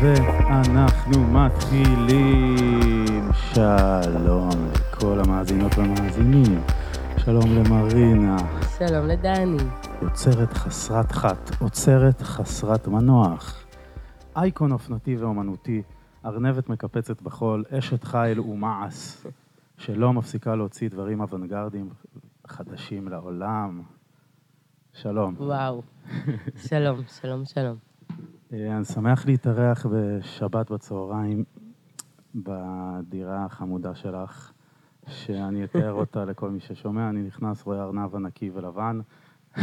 ואנחנו מתחילים. שלום לכל המאזינות והמאזינים. שלום למרינה. שלום לדני. יוצרת חסרת חת, עוצרת חסרת מנוח. אייקון אופנתי ואומנותי, ארנבת מקפצת בחול, אשת חיל ומעש, שלא מפסיקה להוציא דברים אוונגרדיים חדשים לעולם. שלום. וואו. שלום, שלום, שלום. אה, אני שמח להתארח בשבת בצהריים בדירה החמודה שלך, שאני אתאר אותה לכל מי ששומע. אני נכנס, רואה ארנב ענקי ולבן,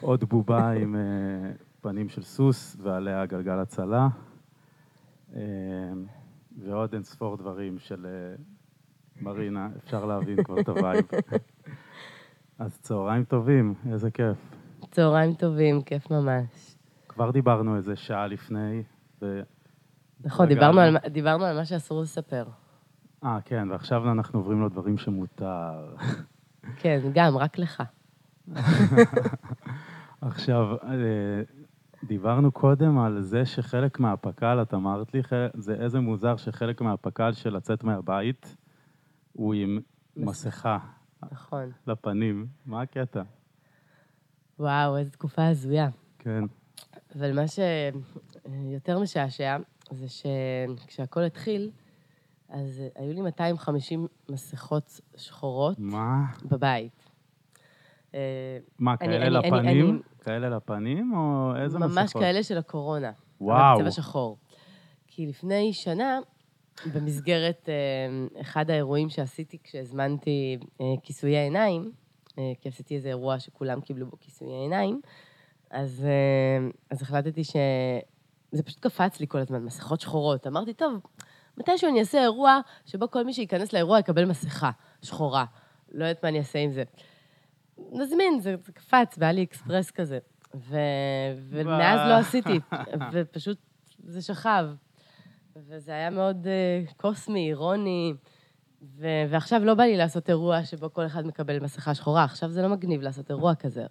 עוד בובה עם אה, פנים של סוס ועליה גלגל הצלה, ועוד אין ספור דברים של מרינה, אפשר להבין כבר את ה vibe. אז צהריים טובים, איזה כיף. צהריים טובים, כיף ממש. כבר דיברנו איזה שעה לפני, ו... נכון, דיברנו על, דיברנו על מה שאסור לספר. אה, כן, ועכשיו אנחנו עוברים לדברים שמותר. כן, גם, רק לך. עכשיו, אה, דיברנו קודם על זה שחלק מהפק"ל, את אמרת לי, זה איזה מוזר שחלק מהפק"ל של לצאת מהבית הוא עם מסכה. נכון. לפנים. מה הקטע? וואו, איזו תקופה הזויה. כן. אבל מה שיותר משעשע, זה שכשהכול התחיל, אז היו לי 250 מסכות שחורות. מה? בבית. מה, כאלה אני, לפנים? כאלה לפנים, או איזה ממש מסכות? ממש כאלה של הקורונה. וואו. בצבע שחור. כי לפני שנה, במסגרת אחד האירועים שעשיתי כשהזמנתי כיסויי עיניים, כי עשיתי איזה אירוע שכולם קיבלו בו כיסויי עיניים, אז, אה, אז החלטתי ש... זה פשוט קפץ לי כל הזמן, מסכות שחורות. אמרתי, טוב, מתישהו אני אעשה אירוע שבו כל מי שייכנס לאירוע יקבל מסכה שחורה. לא יודעת מה אני אעשה עם זה. נזמין, זה, זה קפץ באלי אקספרס כזה. ו... ומאז לא עשיתי, ופשוט זה שכב. וזה היה מאוד uh, קוסמי, אירוני, ו... ועכשיו לא בא לי לעשות אירוע שבו כל אחד מקבל מסכה שחורה, עכשיו זה לא מגניב לעשות אירוע כזה.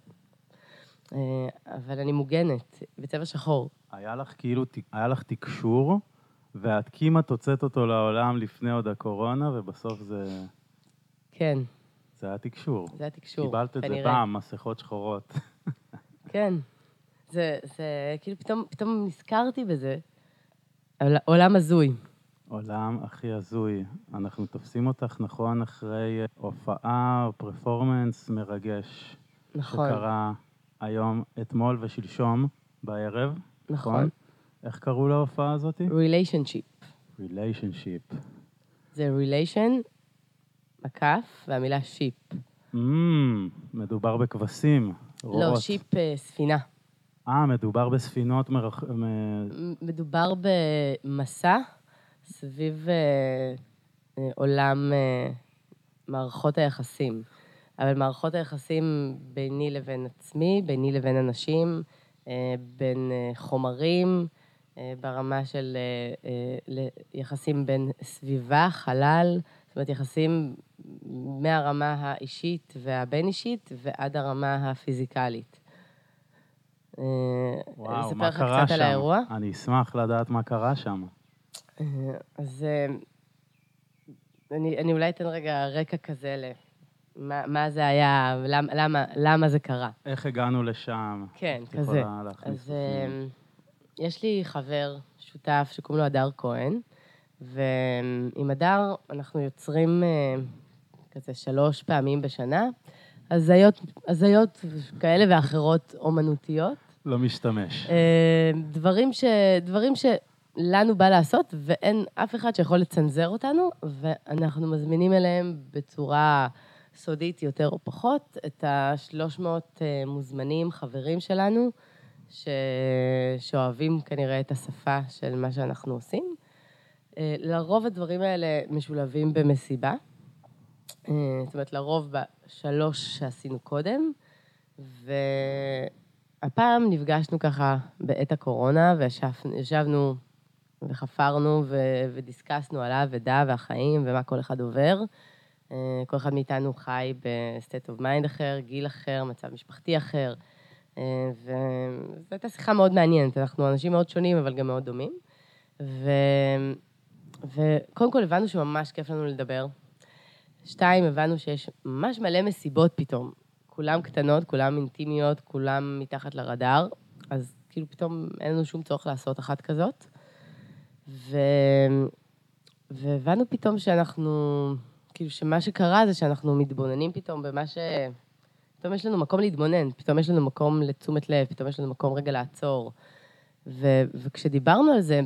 אה, אבל אני מוגנת, בצבע שחור. היה לך כאילו, היה לך תקשור, ואת כמעט הוצאת אותו לעולם לפני עוד הקורונה, ובסוף זה... כן. זה היה תקשור. זה היה תקשור, קיבלת את זה פעם, מסכות שחורות. כן. זה, זה, כאילו, פתאום, פתאום נזכרתי בזה. עולם הזוי. עולם הכי הזוי. אנחנו תופסים אותך, נכון, אחרי הופעה או פרפורמנס מרגש. נכון. שקרה היום, אתמול ושלשום בערב. נכון. נכון? איך קראו להופעה הזאת? Relationship. Relationship. זה relation, מקף, והמילה שיפ. Mm, מדובר בכבשים, רואות. לא, שיפ uh, ספינה. אה, מדובר בספינות מרח... מדובר במסע סביב uh, uh, עולם uh, מערכות היחסים. אבל מערכות היחסים ביני לבין עצמי, ביני לבין אנשים, אה, בין אה, חומרים, אה, ברמה של יחסים בין סביבה, חלל, זאת אומרת, יחסים מהרמה האישית והבין-אישית ועד הרמה הפיזיקלית. וואו, מה קרה שם? על האירוע? אני אשמח לדעת מה קרה שם. אז אני, אני אולי אתן רגע רקע כזה ל... מה, מה זה היה, למה, למה, למה זה קרה. איך הגענו לשם? כן, כזה. אז יש לי חבר שותף שקוראים לו הדר כהן, ועם הדר אנחנו יוצרים uh, כזה שלוש פעמים בשנה, הזיות, הזיות כאלה ואחרות אומנותיות. לא משתמש. Uh, דברים, ש, דברים שלנו בא לעשות, ואין אף אחד שיכול לצנזר אותנו, ואנחנו מזמינים אליהם בצורה... סודית יותר או פחות, את ה-300 אה, מוזמנים, חברים שלנו, ש... שאוהבים כנראה את השפה של מה שאנחנו עושים. אה, לרוב הדברים האלה משולבים במסיבה. אה, זאת אומרת, לרוב בשלוש שעשינו קודם, והפעם נפגשנו ככה בעת הקורונה, וישבנו וחפרנו ו- ודיסקסנו על האבדה והחיים ומה כל אחד עובר. אה, כל אחד מאיתנו חי ב-state of mind אחר, גיל אחר, מצב משפחתי אחר. וזו הייתה שיחה מאוד מעניינת. אנחנו אנשים מאוד שונים, אבל גם מאוד דומים. ו... וקודם כל הבנו שממש כיף לנו לדבר. שתיים, הבנו שיש ממש מלא מסיבות פתאום. כולם קטנות, כולם אינטימיות, כולם מתחת לרדאר, אז כאילו פתאום אין לנו שום צורך לעשות אחת כזאת. ו... והבנו פתאום שאנחנו, כאילו שמה שקרה זה שאנחנו מתבוננים פתאום במה ש... פתאום יש לנו מקום להתבונן, פתאום יש לנו מקום לתשומת לב, פתאום יש לנו מקום רגע לעצור. ו... וכשדיברנו על זה,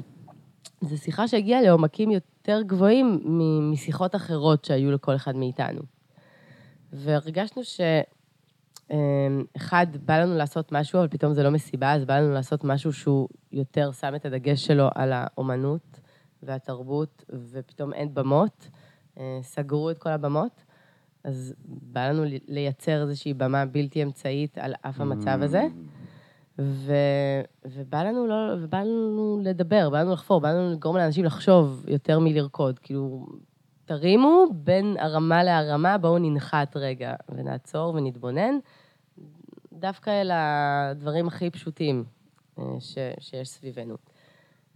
זו שיחה שהגיעה לעומקים יותר גבוהים משיחות אחרות שהיו לכל אחד מאיתנו. והרגשנו ש... אמ, בא לנו לעשות משהו, אבל פתאום זה לא מסיבה, אז בא לנו לעשות משהו שהוא יותר שם את הדגש שלו על האומנות והתרבות, ופתאום אין במות, אה, סגרו את כל הבמות, אז בא לנו לייצר איזושהי במה בלתי אמצעית על אף המצב הזה. ו... ובא, לנו לא... ובא לנו לדבר, בא לנו לחפור, בא לנו לגרום לאנשים לחשוב יותר מלרקוד. כאילו, תרימו בין הרמה להרמה, בואו ננחת רגע ונעצור ונתבונן, דווקא אל הדברים הכי פשוטים אה, ש, שיש סביבנו.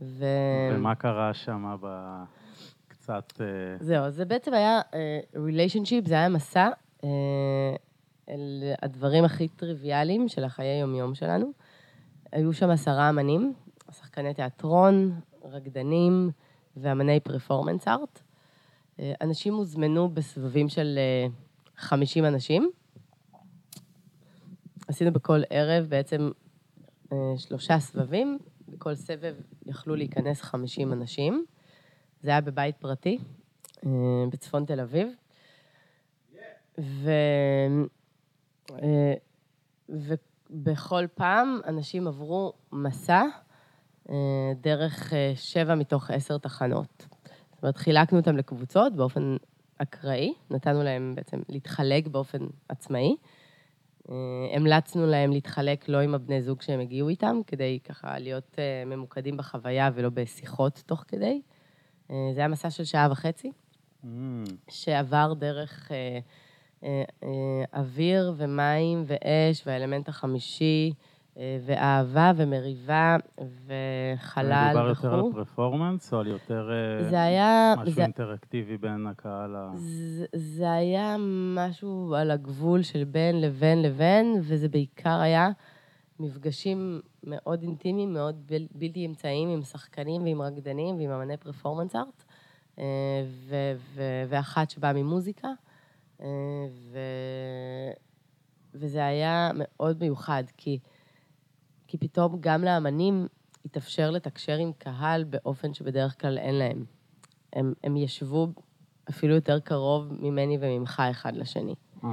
ו... ומה קרה שם בקצת... אה, זהו, זה בעצם היה ריליישנשיפ, uh, זה היה מסע uh, אל הדברים הכי טריוויאליים של החיי יומיום שלנו. היו שם עשרה אמנים, שחקני תיאטרון, רקדנים ואמני פרפורמנס ארט. אה, אנשים הוזמנו בסבבים של 50 אה, אנשים. עשינו בכל ערב בעצם אה, שלושה סבבים, בכל סבב יכלו להיכנס 50 אנשים. זה היה בבית פרטי, בצפון תל אביב. ו... ובכל פעם אנשים עברו מסע דרך שבע מתוך עשר תחנות. זאת אומרת, חילקנו אותם לקבוצות באופן אקראי, נתנו להם בעצם להתחלק באופן עצמאי. אה, המלצנו להם להתחלק לא עם הבני זוג שהם הגיעו איתם, כדי ככה להיות אה, ממוקדים בחוויה ולא בשיחות תוך כדי. אה, זה היה מסע של שעה וחצי, mm. שעבר דרך אוויר ומים ואש והאלמנט החמישי, אה, ואהבה ומריבה וחלל וכו'. מדובר יותר על פרפורמנס או על יותר אה, זה היה, משהו זה, אינטראקטיבי בין הקהל ה... זה, זה היה משהו על הגבול של בין לבין לבין, וזה בעיקר היה מפגשים מאוד אינטימיים, מאוד בל, בלתי אמצעיים עם שחקנים ועם רקדנים ועם אמני פרפורמנס ארט, אה, ו, ו, ואחת שבאה ממוזיקה. ו, וזה היה מאוד מיוחד, כי... כי פתאום גם לאמנים התאפשר לתקשר עם קהל באופן שבדרך כלל אין להם. הם, הם ישבו אפילו יותר קרוב ממני וממך אחד לשני. Uh-huh.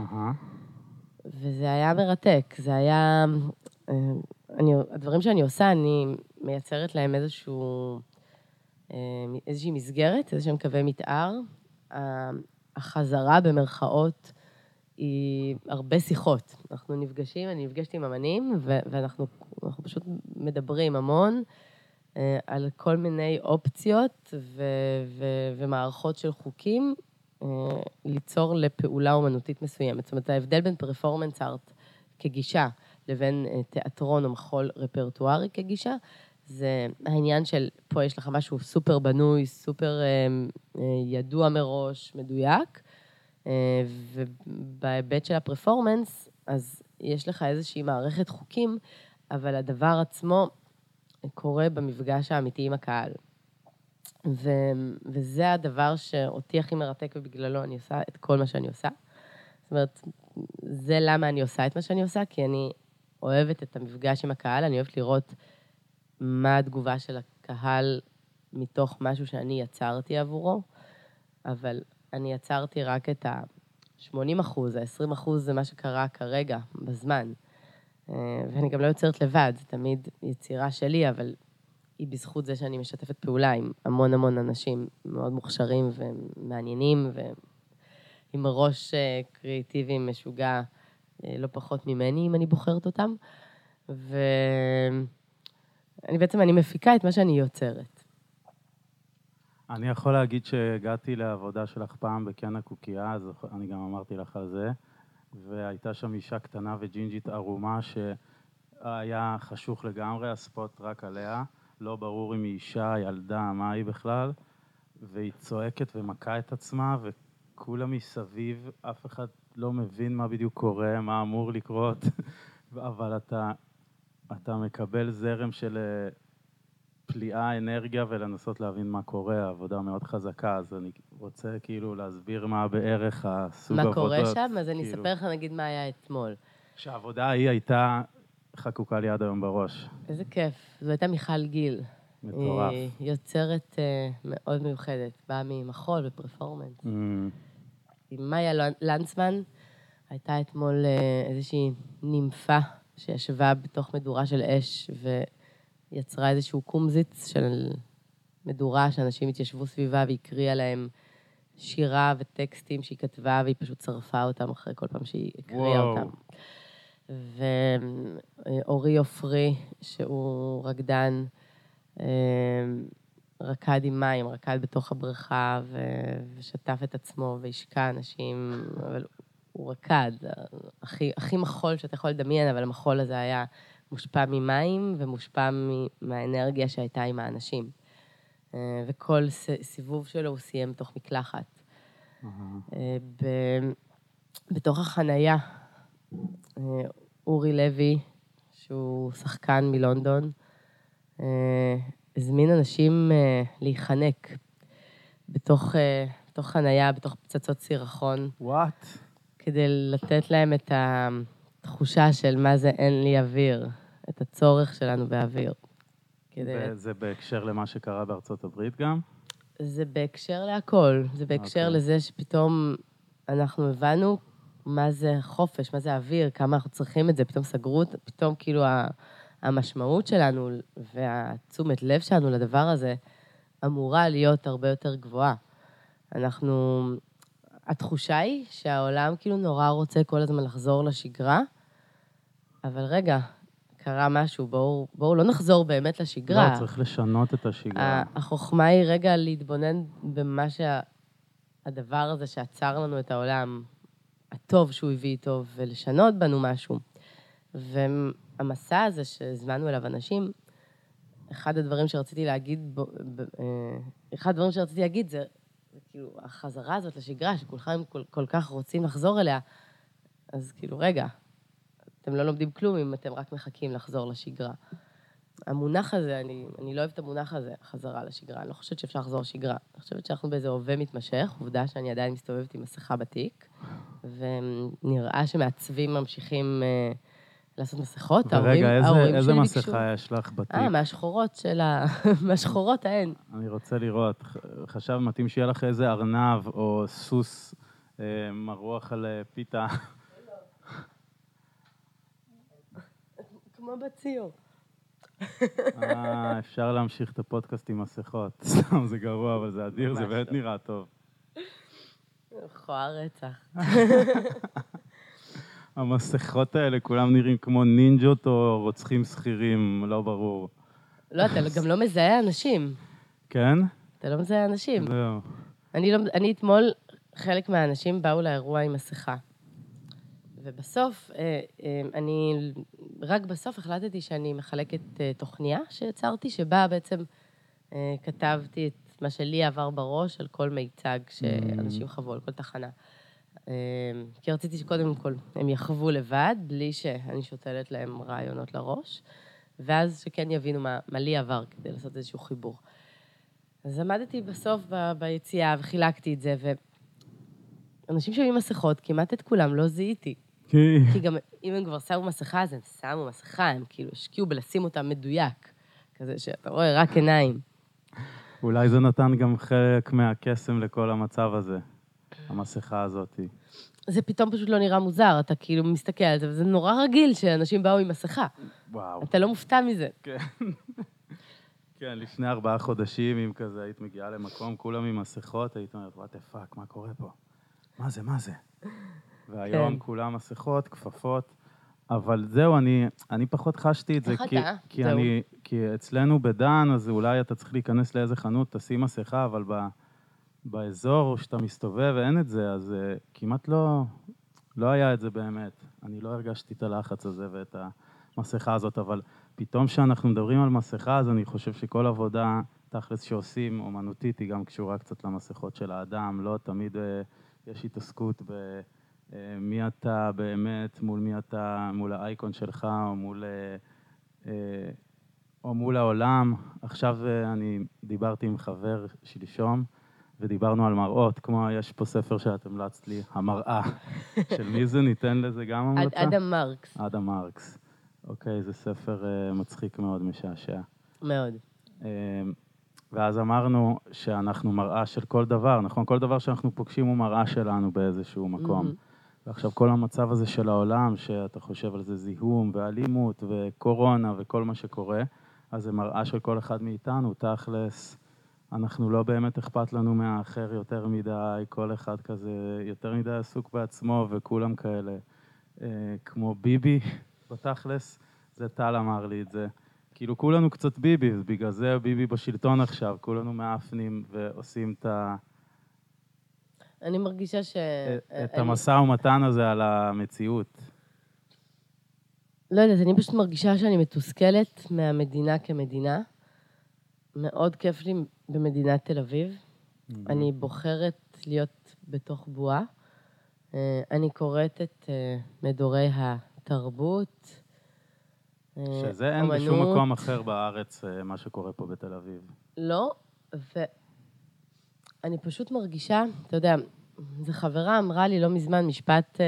וזה היה מרתק, זה היה... אה, אני, הדברים שאני עושה, אני מייצרת להם איזשהו, אה, איזושהי מסגרת, איזשהם קווי מתאר. החזרה במרכאות היא הרבה שיחות. אנחנו נפגשים, אני נפגשת עם אמנים, ואנחנו פשוט מדברים המון אה, על כל מיני אופציות ומערכות של חוקים אה, ליצור לפעולה אומנותית מסוימת. זאת אומרת, ההבדל בין פרפורמנס ארט כגישה לבין אה, תיאטרון או מחול רפרטוארי כגישה, זה העניין של פה יש לך משהו סופר בנוי, סופר ידוע מראש, מדויק, ובהיבט של הפרפורמנס, אז יש לך איזושהי מערכת חוקים, אבל הדבר עצמו קורה במפגש האמיתי עם הקהל. ו, וזה הדבר שאותי הכי מרתק ובגללו אני עושה את כל מה שאני עושה. זאת אומרת, זה למה אני עושה את מה שאני עושה, כי אני אוהבת את המפגש עם הקהל, אני אוהבת לראות מה התגובה של הקהל מתוך משהו שאני יצרתי עבורו, אבל אני יצרתי רק את ה-80 אחוז, ה-20 אחוז זה מה שקרה כרגע, בזמן. אה, ואני גם לא יוצרת לבד, זה תמיד יצירה שלי, אבל היא בזכות זה שאני משתפת פעולה עם המון המון אנשים מאוד מוכשרים ומעניינים, ועם ראש אה, קריאיטיבי משוגע אה, לא פחות ממני, אם אני בוחרת אותם. ואני בעצם, אני מפיקה את מה שאני יוצרת. אני יכול להגיד שהגעתי לעבודה שלך פעם בקן הקוקייה, אז אני גם אמרתי לך על זה, והייתה שם אישה קטנה וג'ינג'ית ערומה שהיה חשוך לגמרי, הספוט רק עליה, לא ברור אם היא אישה, ילדה, מה היא בכלל, והיא צועקת ומכה את עצמה, וכולם מסביב, אף אחד לא מבין מה בדיוק קורה, מה אמור לקרות, אבל אתה, אתה מקבל זרם של אה, פליאה, אנרגיה, ולנסות להבין מה קורה, עבודה מאוד חזקה, אז אני רוצה כאילו להסביר מה בערך הסוג מה עבודות. קורה שם? אז אני כאילו. אספר לך נגיד מה היה אתמול. שהעבודה ההיא הייתה חקוקה לי עד היום בראש. איזה כיף. זו הייתה מיכל גיל. מטורף. היא יוצרת אה, מאוד מיוחדת, באה ממחול ופרפורמנס. Mm, עם מאיה לנצמן, הייתה אתמול אה, איזושהי נימפה שישבה בתוך מדורה של אש ויצרה איזשהו קומזיץ של מדורה שאנשים התיישבו סביבה והקריאה להם שירה וטקסטים שהיא כתבה, והיא פשוט שרפה אותם אחרי כל פעם שהיא הקריאה וואו. אותם. ואורי עופרי, שהוא רקדן, אה, רקד עם מים, רקד בתוך הבריכה ו- ושטף את עצמו והשקע אנשים, אבל הוא רקד, הכי, הכי מחול שאתה יכול לדמיין, אבל המחול הזה היה מושפע ממים ומושפע מהאנרגיה שהייתה עם האנשים. אה, וכל סיבוב שלו הוא סיים בתוך מקלחת. אה, ב- בתוך החנייה, אה, אורי לוי, שהוא שחקן מלונדון, הזמין אנשים להיחנק בתוך, בתוך חנייה, בתוך פצצות סירחון, וואט? כדי לתת להם את התחושה של מה זה אין לי אוויר, את הצורך שלנו באוויר. כדי... זה בהקשר למה שקרה בארצות הברית גם? זה בהקשר להכל. זה בהקשר אוקיי. לזה שפתאום אנחנו הבנו מה זה חופש, מה זה אוויר, כמה אנחנו צריכים את זה, פתאום סגרו, פתאום כאילו המשמעות שלנו והתשומת לב שלנו לדבר הזה אמורה להיות הרבה יותר גבוהה. אנחנו... התחושה היא שהעולם כאילו נורא רוצה כל הזמן לחזור לשגרה, אבל רגע, קרה משהו, בואו בואו לא נחזור באמת לשגרה. לא, צריך לשנות את השגרה. החוכמה היא רגע להתבונן במה שהדבר הזה שעצר לנו את העולם, הטוב שהוא הביא איתו, ולשנות בנו משהו. והמסע הזה שהזמנו אליו אנשים, אחד הדברים שרציתי להגיד, אה, אחד הדברים שרציתי להגיד זה, זה כאילו, החזרה הזאת לשגרה, שכולכם כל, כל כך רוצים לחזור אליה, אז כאילו, רגע, אתם לא לומדים כלום אם אתם רק מחכים לחזור לשגרה. המונח הזה, אני, אני לא אוהבת את המונח הזה, חזרה לשגרה. אני לא חושבת שאפשר לחזור לשגרה. אני חושבת שאנחנו באיזה הווה מתמשך, עובדה שאני עדיין מסתובבת עם מסכה בתיק, ונראה שמעצבים ממשיכים אה, לעשות מסכות. ההורים- ורגע, איזה- ההורים איזה שלי ביקשו- מסכה יש לך בתיק? אה, מהשחורות של ה... מהשחורות ההן. אני רוצה לראות. חשב מתאים שיהיה לך איזה ארנב או סוס אה, מרוח על אה, פיתה. כמו בציור. אה, אפשר להמשיך את הפודקאסט עם מסכות. סתם, זה גרוע, אבל זה אדיר, זה באמת לא. נראה טוב. מכוער רצח. המסכות האלה, כולם נראים כמו נינג'ות או רוצחים שכירים, לא ברור. לא, אתה גם לא מזהה אנשים. כן? אתה לא מזהה אנשים. זהו. אני, לא, אני אתמול, חלק מהאנשים באו לאירוע עם מסכה. ובסוף, אה, אה, אני, רק בסוף החלטתי שאני מחלקת אה, תוכניה שיצרתי, שבה בעצם כתבתי את מה שלי עבר בראש על כל מיצג שאנשים חוו, על כל תחנה. אה, כי רציתי שקודם כל הם יחוו לבד, בלי שאני שותלת להם רעיונות לראש, ואז שכן יבינו מה, מה לי עבר כדי לעשות איזשהו חיבור. אז עמדתי בסוף ב- ביציאה וחילקתי את זה, ואנשים שהיו עם מסכות, כמעט את כולם לא זיהיתי. כי... כי גם אם הם כבר שמו מסכה, אז הם שמו מסכה, הם כאילו השקיעו בלשים אותה מדויק. כזה שאתה רואה רק עיניים. אולי זה נתן גם חלק מהקסם לכל המצב הזה, המסכה הזאת. זה פתאום פשוט לא נראה מוזר, אתה כאילו מסתכל על זה, וזה נורא רגיל שאנשים באו עם מסכה. וואו. אתה לא מופתע מזה. כן. כן, לפני ארבעה חודשים, אם כזה היית מגיעה למקום, כולם עם מסכות, היית אומרת, what the fuck, מה קורה פה? מה זה, מה זה? והיום כן. כולם מסכות, כפפות. אבל זהו, אני, אני פחות חשתי את זה, כי, אתה? כי, זהו. אני, כי אצלנו בדן, אז אולי אתה צריך להיכנס לאיזה חנות, תשים מסכה, אבל ב, באזור שאתה מסתובב ואין את זה, אז uh, כמעט לא, לא היה את זה באמת. אני לא הרגשתי את הלחץ הזה ואת המסכה הזאת, אבל פתאום כשאנחנו מדברים על מסכה, אז אני חושב שכל עבודה, תכלס שעושים, אומנותית, היא גם קשורה קצת למסכות של האדם, לא תמיד uh, יש התעסקות ב... אה, מי אתה באמת, מול מי אתה, מול האייקון שלך, או מול, אה, או מול העולם. עכשיו אני דיברתי עם חבר שלשום, ודיברנו על מראות, כמו יש פה ספר שאת המלצת לי, המראה. של מי זה? ניתן לזה גם המלצה? אדם מרקס, אדם מרקס. אוקיי, זה ספר אה, מצחיק מאוד, משעשע. מאוד. אה, ואז אמרנו שאנחנו מראה של כל דבר, נכון? כל דבר שאנחנו פוגשים הוא מראה שלנו באיזשהו מקום. מהמם. ועכשיו כל המצב הזה של העולם, שאתה חושב על זה זיהום ואלימות וקורונה וכל מה שקורה, אז זה מראה של כל אחד מאיתנו, תכלס. אנחנו לא באמת אכפת לנו מהאחר יותר מדי, כל אחד כזה יותר מדי עסוק בעצמו וכולם כאלה. אה, כמו ביבי, בתכלס, זה טל אמר לי את זה. כאילו כולנו קצת ביבי, בגלל זה ביבי בשלטון עכשיו, כולנו מאפנים ועושים את ה... אני מרגישה ש... את אני- המשא ומתן הזה על המציאות. לא יודעת, אני פשוט מרגישה שאני מתוסכלת מהמדינה כמדינה. מאוד כיף לי במדינת תל אביב. אני בוחרת להיות בתוך בועה. אה, אני קוראת את אה, מדורי התרבות. אה, שזה אין בשום. מקום אחר בארץ, מה שקורה פה בתל אביב. לא, ואני פשוט מרגישה, אתה יודע, זו חברה אמרה לי לא מזמן משפט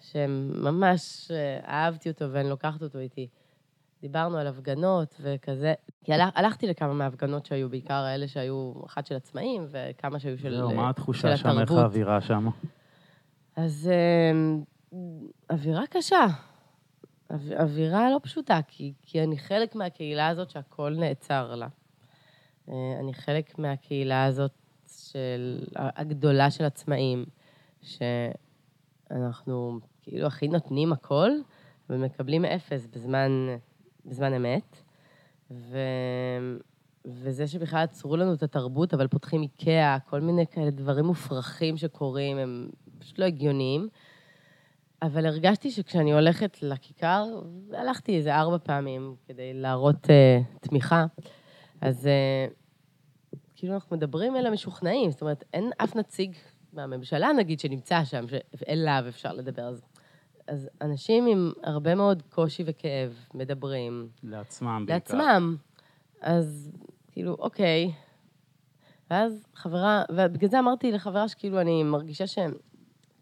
שממש אה, אהבתי אותו ואני לוקחת אותו איתי. דיברנו על הפגנות וכזה, כי הלך, הלכתי לכמה מההפגנות שהיו, בעיקר האלה שהיו, אחת של עצמאים וכמה שהיו של, אה, מה התחושה שם, איך התרבות. האווירה שם? אז אה, אווירה קשה. אוו, אווירה לא פשוטה, כי, כי אני חלק מהקהילה הזאת שהכל נעצר לה. אה, אני חלק מהקהילה הזאת של, הגדולה של עצמאים, שאנחנו כאילו הכי נותנים הכל, ומקבלים אפס בזמן, בזמן אמת. ו... וזה שבכלל עצרו לנו את התרבות, אבל פותחים איקאה, כל מיני כאלה דברים מופרכים שקורים, הם פשוט לא הגיוניים. אבל הרגשתי שכשאני הולכת לכיכר, הלכתי איזה ארבע פעמים כדי להראות uh, תמיכה, אז uh, כאילו אנחנו מדברים אל המשוכנעים, זאת אומרת, אין אף נציג מהממשלה, נגיד, שנמצא שם, שאליו אפשר לדבר. אז, אז אנשים עם הרבה מאוד קושי וכאב מדברים, לעצמם בעיקר. לעצמם. אז כאילו, אוקיי. ואז חברה, ובגלל זה אמרתי לחברה שכאילו אני מרגישה שהם,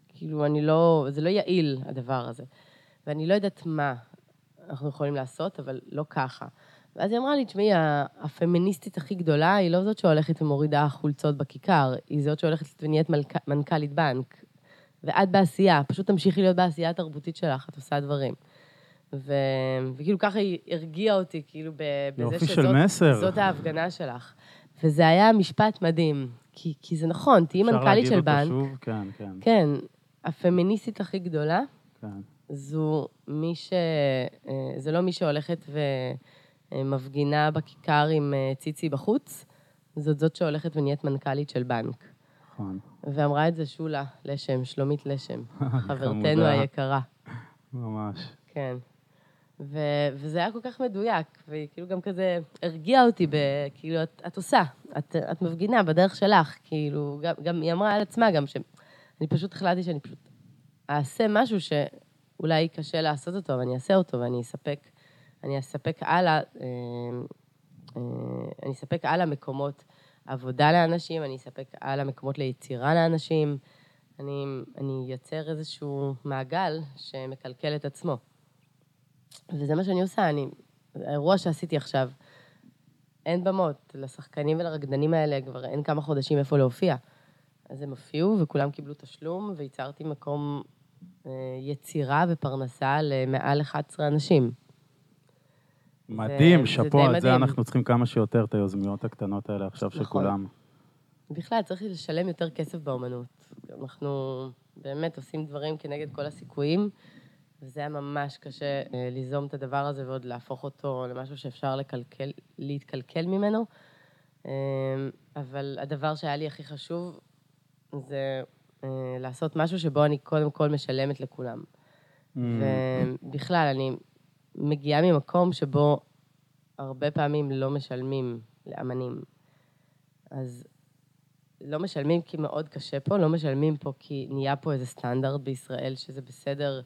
כאילו אני לא, זה לא יעיל הדבר הזה. ואני לא יודעת מה אנחנו יכולים לעשות, אבל לא ככה. ואז היא אמרה לי, תשמעי, הפמיניסטית הכי גדולה היא לא זאת שהולכת ומורידה חולצות בכיכר, היא זאת שהולכת ונהיית מנכ"לית בנק. ואת בעשייה, פשוט תמשיכי להיות בעשייה התרבותית שלך, את עושה דברים. ו... וכאילו ככה היא הרגיעה אותי, כאילו, ב... בזה יופי של שזאת מסר. זאת ההפגנה שלך. וזה היה משפט מדהים, כי, כי זה נכון, תהיי מנכ"לית של אפשר בנק. להגיד אותו שוב? כן, כן, כן, הפמיניסטית הכי גדולה, כן. זו מי ש... אה, זה לא מי שהולכת ומפגינה בכיכר עם אה, ציצי בחוץ, זאת זאת שהולכת ונהיית מנכ"לית של בנק. נכון. ואמרה את זה שולה לשם, שלומית לשם, חברתנו. היקרה. ממש. כן. ו- וזה היה כל כך מדויק, והיא כאילו גם כזה הרגיעה אותי, ב- כאילו, את, את עושה, את, את מפגינה בדרך שלך, כאילו, גם, גם היא אמרה על עצמה גם שאני פשוט החלטתי שאני פשוט אעשה משהו שאולי קשה לעשות אותו, אבל אני אעשה אותו ואני אספק, אני אספק הלאה, אה, אה, אני אספק הלאה מקומות עבודה לאנשים, אני אספק הלאה מקומות ליצירה לאנשים, אני, אני אייצר איזשהו מעגל שמקלקל את עצמו. וזה מה שאני עושה, אני... האירוע שעשיתי עכשיו, אין במות, לשחקנים ולרקדנים האלה כבר אין כמה חודשים איפה להופיע. אז הם הופיעו וכולם קיבלו תשלום, וייצרתי מקום אה, יצירה ופרנסה למעל 11 אנשים. מדהים, שאפו, את זה. אנחנו צריכים כמה שיותר, את היוזמיות הקטנות האלה עכשיו נכון. שכולם... בכלל, צריך לשלם יותר כסף באומנות. אנחנו באמת עושים דברים כנגד כל הסיכויים, וזה היה ממש קשה אה, ליזום את הדבר הזה ועוד להפוך אותו למשהו שאפשר לקלקל, להתקלקל ממנו. אה, אבל הדבר שהיה לי הכי חשוב זה אה, לעשות משהו שבו אני קודם כל משלמת לכולם. Mm. ובכלל, אני מגיעה ממקום שבו הרבה פעמים לא משלמים לאמנים. אז לא משלמים כי מאוד קשה פה, לא משלמים פה כי נהיה פה איזה סטנדרט בישראל שזה בסדר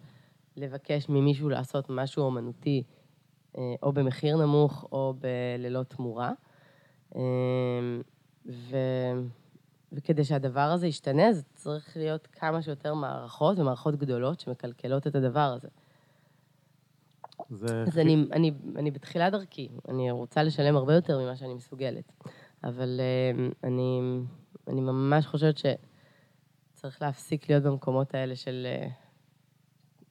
לבקש ממישהו לעשות משהו אומנותי, אה, או במחיר נמוך או ללא תמורה. אה, ו... וכדי שהדבר הזה ישתנה, זה צריך להיות כמה שיותר מערכות ומערכות גדולות שמקלקלות את הדבר הזה. זה... אז אני, אני, אני בתחילת דרכי, אני רוצה לשלם הרבה יותר ממה שאני מסוגלת, אבל uh, אני, אני ממש חושבת שצריך להפסיק להיות במקומות האלה של,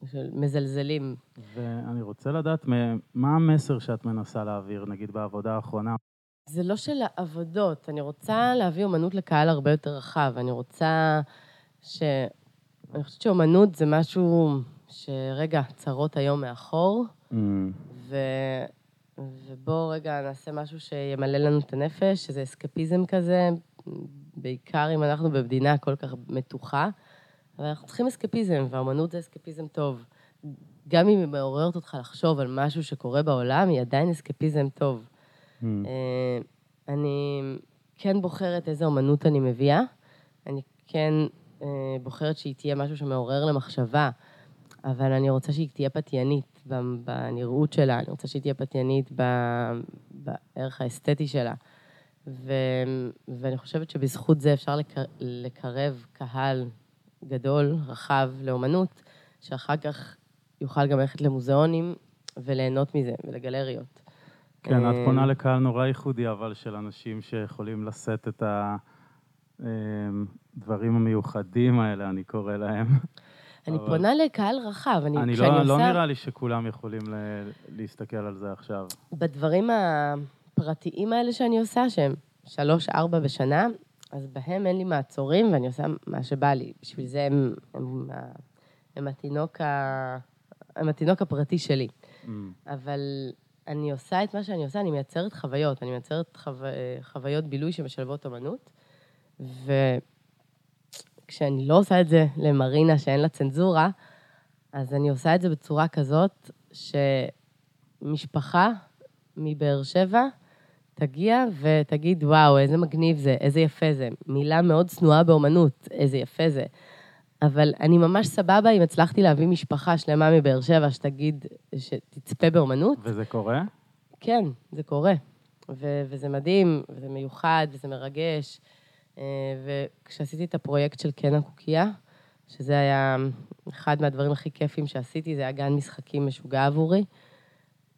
uh, של מזלזלים. ואני רוצה לדעת מה המסר שאת מנסה להעביר, נגיד בעבודה האחרונה. זה לא של העבודות, אני רוצה להביא אומנות לקהל הרבה יותר רחב. אני רוצה ש... אני חושבת שאומנות זה משהו שרגע, צרות היום מאחור, mm. ו... ובואו רגע נעשה משהו שימלא לנו את הנפש, שזה אסקפיזם כזה, בעיקר אם אנחנו במדינה כל כך מתוחה, אבל אנחנו צריכים אסקפיזם, והאומנות זה אסקפיזם טוב. גם אם היא מעוררת אותך לחשוב על משהו שקורה בעולם, היא עדיין אסקפיזם טוב. Mm. אה, אני כן בוחרת איזה אומנות אני מביאה, אני כן אה, בוחרת שהיא תהיה משהו שמעורר למחשבה, אבל אני רוצה שהיא תהיה פתיינית בנראות שלה, אני רוצה שהיא תהיה פתיינית בערך האסתטי שלה. ו, ואני חושבת שבזכות זה אפשר לקר, לקרב קהל גדול, רחב, לאומנות, שאחר כך יוכל גם ללכת למוזיאונים וליהנות מזה, ולגלריות. כן, את פונה לקהל נורא ייחודי, אבל של אנשים שיכולים לשאת את הדברים המיוחדים האלה, אני קורא להם. אני אבל... פונה לקהל רחב. אני, אני לא, לא עושה... לא נראה לי שכולם יכולים ל... להסתכל על זה עכשיו. בדברים הפרטיים האלה שאני עושה, שהם שלוש-ארבע בשנה, אז בהם אין לי מעצורים ואני עושה מה שבא לי. בשביל זה הם, הם, הם, הם, התינוק, ה... הם התינוק הפרטי שלי. Mm. אבל אני עושה את מה שאני עושה, אני מייצרת חוויות, אני מייצרת חו... חוויות בילוי שמשלבות אמנות, וכשאני לא עושה את זה למרינה שאין לה צנזורה, אז אני עושה את זה בצורה כזאת שמשפחה מבאר שבע תגיע ותגיד, וואו, איזה מגניב זה, איזה יפה זה. מילה מאוד צנועה באומנות, איזה יפה זה. אבל אני ממש סבבה אם הצלחתי להביא משפחה שלמה מבאר שבע שתגיד, שתצפה באומנות. וזה קורה? כן, זה קורה. ו- וזה מדהים, וזה מיוחד, וזה מרגש. אה, וכשעשיתי את הפרויקט של קן הקוקייה, שזה היה אחד מהדברים הכי כיפים שעשיתי, זה היה גן משחקים משוגע עבורי.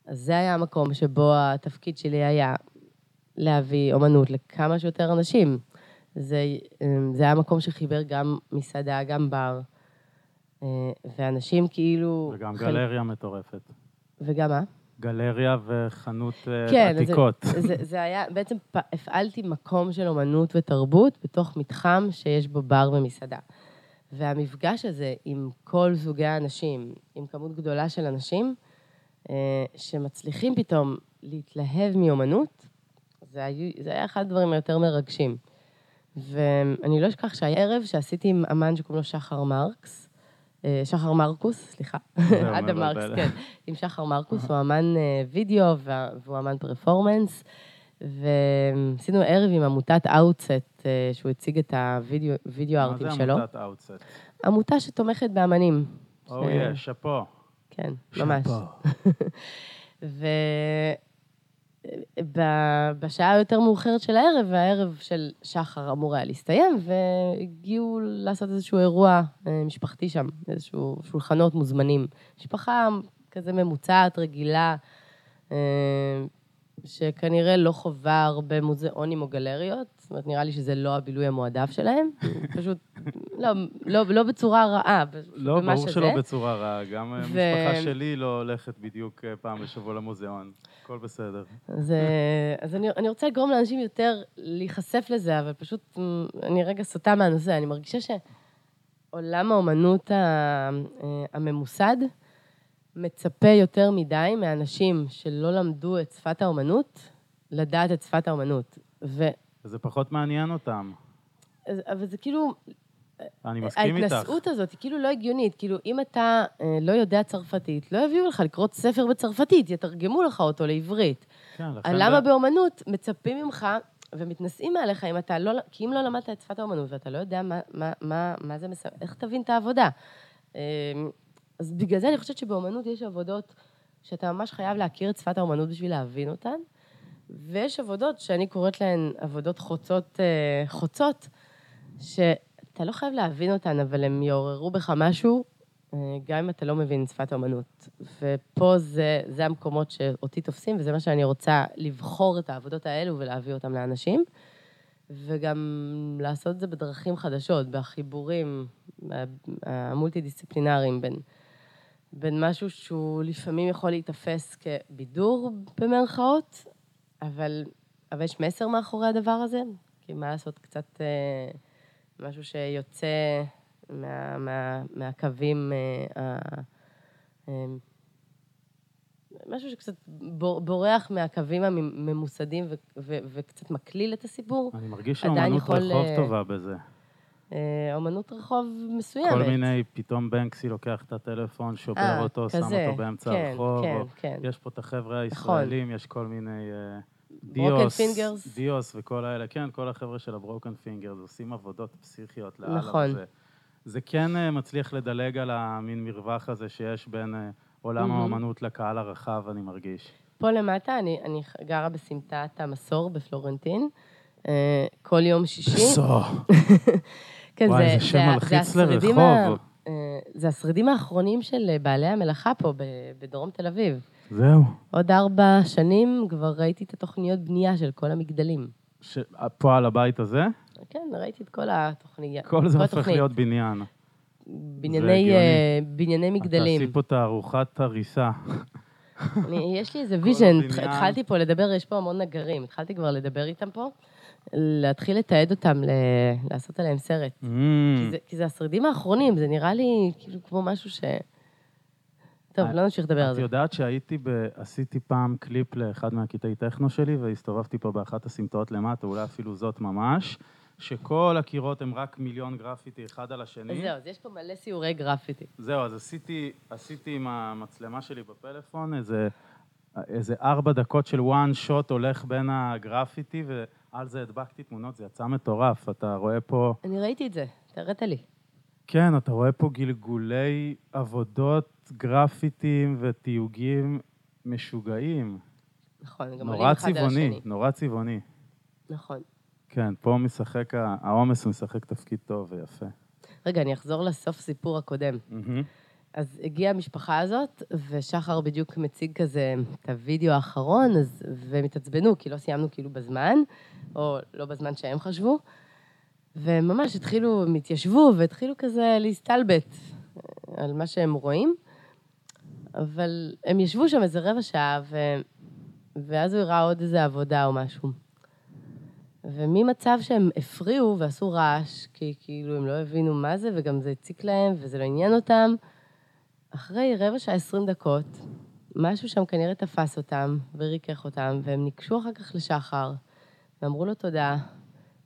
אז זה היה המקום שבו התפקיד שלי היה להביא אומנות לכמה שיותר אנשים. זה, אמ, זה היה מקום שחיבר גם מסעדה, גם בר, אה, ואנשים כאילו... וגם חל... גלריה מטורפת. וגם מה? גלריה וחנות אה, כן, עתיקות. כן, זה, זה, זה היה, בעצם הפעלתי מקום של אומנות ותרבות בתוך מתחם שיש בו בר ומסעדה. והמפגש הזה עם כל סוגי האנשים, עם כמות גדולה של אנשים, אה, שמצליחים פתאום להתלהב מאומנות, זה היה, זה היה אחד הדברים היותר מרגשים. ואני לא אשכח שהיה ערב שעשיתי עם אמן שקוראים לו שחר מרקס, שחר מרקוס, סליחה, אדם מרקס, כן, עם שחר מרקוס, הוא אמן אה, וידאו והוא אמן פרפורמנס, ועשינו ערב עם עמותת Outset, אה, שהוא הציג את הוידאו הארטים שלו. מה זה עמותת Outset? עמותה שתומכת באמנים. אוי, שאפו. כן, ממש. שאפו. בשעה היותר מאוחרת של הערב, והערב של שחר אמור היה להסתיים, והגיעו לעשות איזשהו אירוע אה, משפחתי שם, איזשהו שולחנות מוזמנים. משפחה כזה ממוצעת, רגילה, אה, שכנראה לא חווה הרבה מוזיאונים או גלריות, אומרת, נראה לי שזה לא הבילוי המועדף שלהם, פשוט לא, לא, לא בצורה רעה, לא, ברור שזה. שלא בצורה רעה, גם ו... המשפחה שלי לא הולכת בדיוק אה, פעם בשבוע למוזיאון, הכל בסדר. אז, אז אני, אני רוצה לגרום לאנשים יותר להיחשף לזה, אבל פשוט, אני רגע סוטה מהנושא, אני מרגישה שעולם האומנות הממוסד, מצפה יותר מדי מאנשים שלא למדו את שפת האומנות, לדעת את שפת האומנות. ו... וזה פחות מעניין אותם. אבל זה כאילו, אני מסכים איתך. ההתנשאות הזאת היא כאילו לא הגיונית. כאילו, אם אתה אה, לא יודע צרפתית, לא יביאו לך לקרוא ספר בצרפתית, יתרגמו לך אותו לעברית. כן, לכן... למה ב- באומנות מצפים ממך ומתנשאים מעליך אם אתה לא... כי אם לא למדת את שפת האומנות ואתה לא יודע מה, מה, מה, מה זה מס... איך תבין את העבודה. אה, אז בגלל זה אני חושבת שבאומנות יש עבודות שאתה ממש חייב להכיר את שפת האומנות בשביל להבין אותן, ויש עבודות שאני קוראת להן עבודות חוצות, אה, חוצות, שאתה לא חייב להבין אותן, אבל הן יעוררו בך משהו, אה, גם אם אתה לא מבין שפת האומנות. ופה זה, זה המקומות שאותי תופסים, וזה מה שאני רוצה, לבחור את העבודות האלו ולהביא אותן לאנשים, וגם לעשות את זה בדרכים חדשות, בחיבורים המולטי-דיסציפלינריים בין, בין משהו שהוא לפעמים יכול להיתפס כבידור במרכאות, אבל, אבל יש מסר מאחורי הדבר הזה, כי מה לעשות, קצת אה, משהו שיוצא מה, מה, מהקווים, אה, אה, משהו שקצת בור- בורח מהקווים הממוסדים ו- ו- וקצת מקליל את הסיפור. אני מרגיש שהאומנות יכול, רחוב טובה בזה. אה, אומנות רחוב מסוימת. כל מיני, פתאום בנקסי לוקח את הטלפון, שובר אה, אותו, שם כזה. אותו באמצע כן, הרחוב. כן, או- כן. יש פה את החבר'ה נכון. הישראלים, יש כל מיני אה, דיוס, Fingers. דיוס וכל האלה. כן, כל החבר'ה של ה Broken Fingers עושים עבודות פסיכיות לאללה. נכון. וזה- זה כן מצליח לדלג על המין מרווח הזה שיש בין עולם מהמם. האומנות לקהל הרחב, אני מרגיש. פה למטה, אני, אני גרה בסמטת המסור בפלורנטין. כל יום שישי. כן, וואי, זה- שם מלחיץ לרחוב. אה, זה השרידים האחרונים של אה, בעלי המלאכה פה, בדרום תל אביב. זהו. עוד ארבע שנים כבר ראיתי את התוכניות בנייה של כל המגדלים. ש- פה על הבית הזה, כן, ראיתי את כל התוכנית. כל זה הופך. להיות בניין. בנייני. אה, בנייני מגדלים. תעשי פה תערוכת הריסה. אני, יש לי איזה vision. התחלתי פה לדבר, יש פה המון נגרים, התחלתי כבר לדבר איתם פה, להתחיל לתעד אותם, ל... לעשות עליהם סרט. Mm, כי זה, כי זה השרידים האחרונים, זה נראה לי כאילו כמו משהו ש... טוב, את- לא נמשיך לדבר על את זה. יודעת שהייתי ב... עשיתי פעם קליפ לאחד מהקטעי טכנו שלי, והסתובבתי פה באחת הסמטאות למטה, אולי אפילו זאת ממש, שכל הקירות הם רק מיליון גרפיטי אחד על השני. זהו, אז יש פה מלא סיורי גרפיטי. זהו, אז עשיתי, עשיתי עם המצלמה שלי בפלאפון איזה, איזה ארבע דקות של one shot הולך בין הגרפיטי, ועל זה הדבקתי תמונות, זה יצא מטורף. אתה רואה פה, אני ראיתי את זה, הראת לי. כן, אתה רואה פה גלגולי עבודות, גרפיטים ותיוגים משוגעים. נכון, גם עולים נורא אחד על צבעוני, השני. נורא צבעוני. נכון. כן, פה משחק, העומס משחק תפקיד טוב ויפה. רגע, אני אחזור לסוף סיפור הקודם. מהמם. אז הגיעה המשפחה הזאת, ושחר בדיוק מציג כזה את הוידאו האחרון, אז, והם התעצבנו, כי לא סיימנו כאילו בזמן, או לא בזמן שהם חשבו, וממש התחילו, הם התיישבו והתחילו כזה להסתלבט אה, על מה שהם רואים, אבל הם ישבו שם איזה רבע שעה, ו... ואז הוא הראה עוד איזה עבודה או משהו. וממצב שהם הפריעו ועשו רעש, כי כאילו הם לא הבינו מה זה, וגם זה הציק להם, וזה לא עניין אותם, אחרי רבע שעה, עשרים דקות, משהו שם כנראה תפס אותם וריכך אותם, והם ניגשו אחר כך לשחר, ואמרו לו תודה,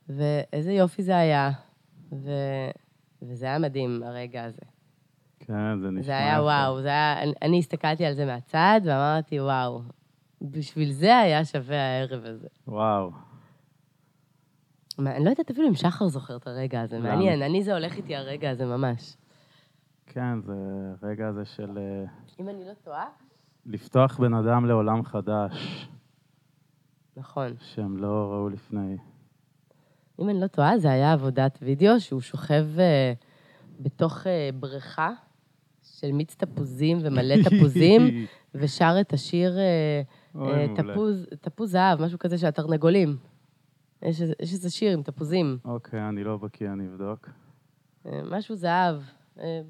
ואיזה יופי זה היה, ו... וזה היה מדהים, הרגע הזה. כן, זה נשמע זה היה. וואו, זה היה... אני, אני הסתכלתי על זה מהצד, ואמרתי, וואו, בשביל זה היה שווה הערב הזה. וואו. מה, אני לא יודעת אפילו אם שחר זוכר את הרגע הזה? מעניין, אני זה הולך איתי הרגע הזה ממש. כן, זה רגע הזה של אה, אם אני לא טועה? לפתוח בן אדם לעולם חדש, נכון. שהם לא ראו לפני. אם אני לא טועה, זה היה עבודת וידאו שהוא שוכב אה, בתוך אה, בריכה של מיץ תפוזים ומלא תפוזים, ושר את השיר אה, מעולה. תפוז, תפוז זהב, משהו כזה של התרנגולים. יש, יש איזה שיר עם תפוזים, אוקיי, אני לא בקיא, אני אבדוק. אה, משהו זהב. אה,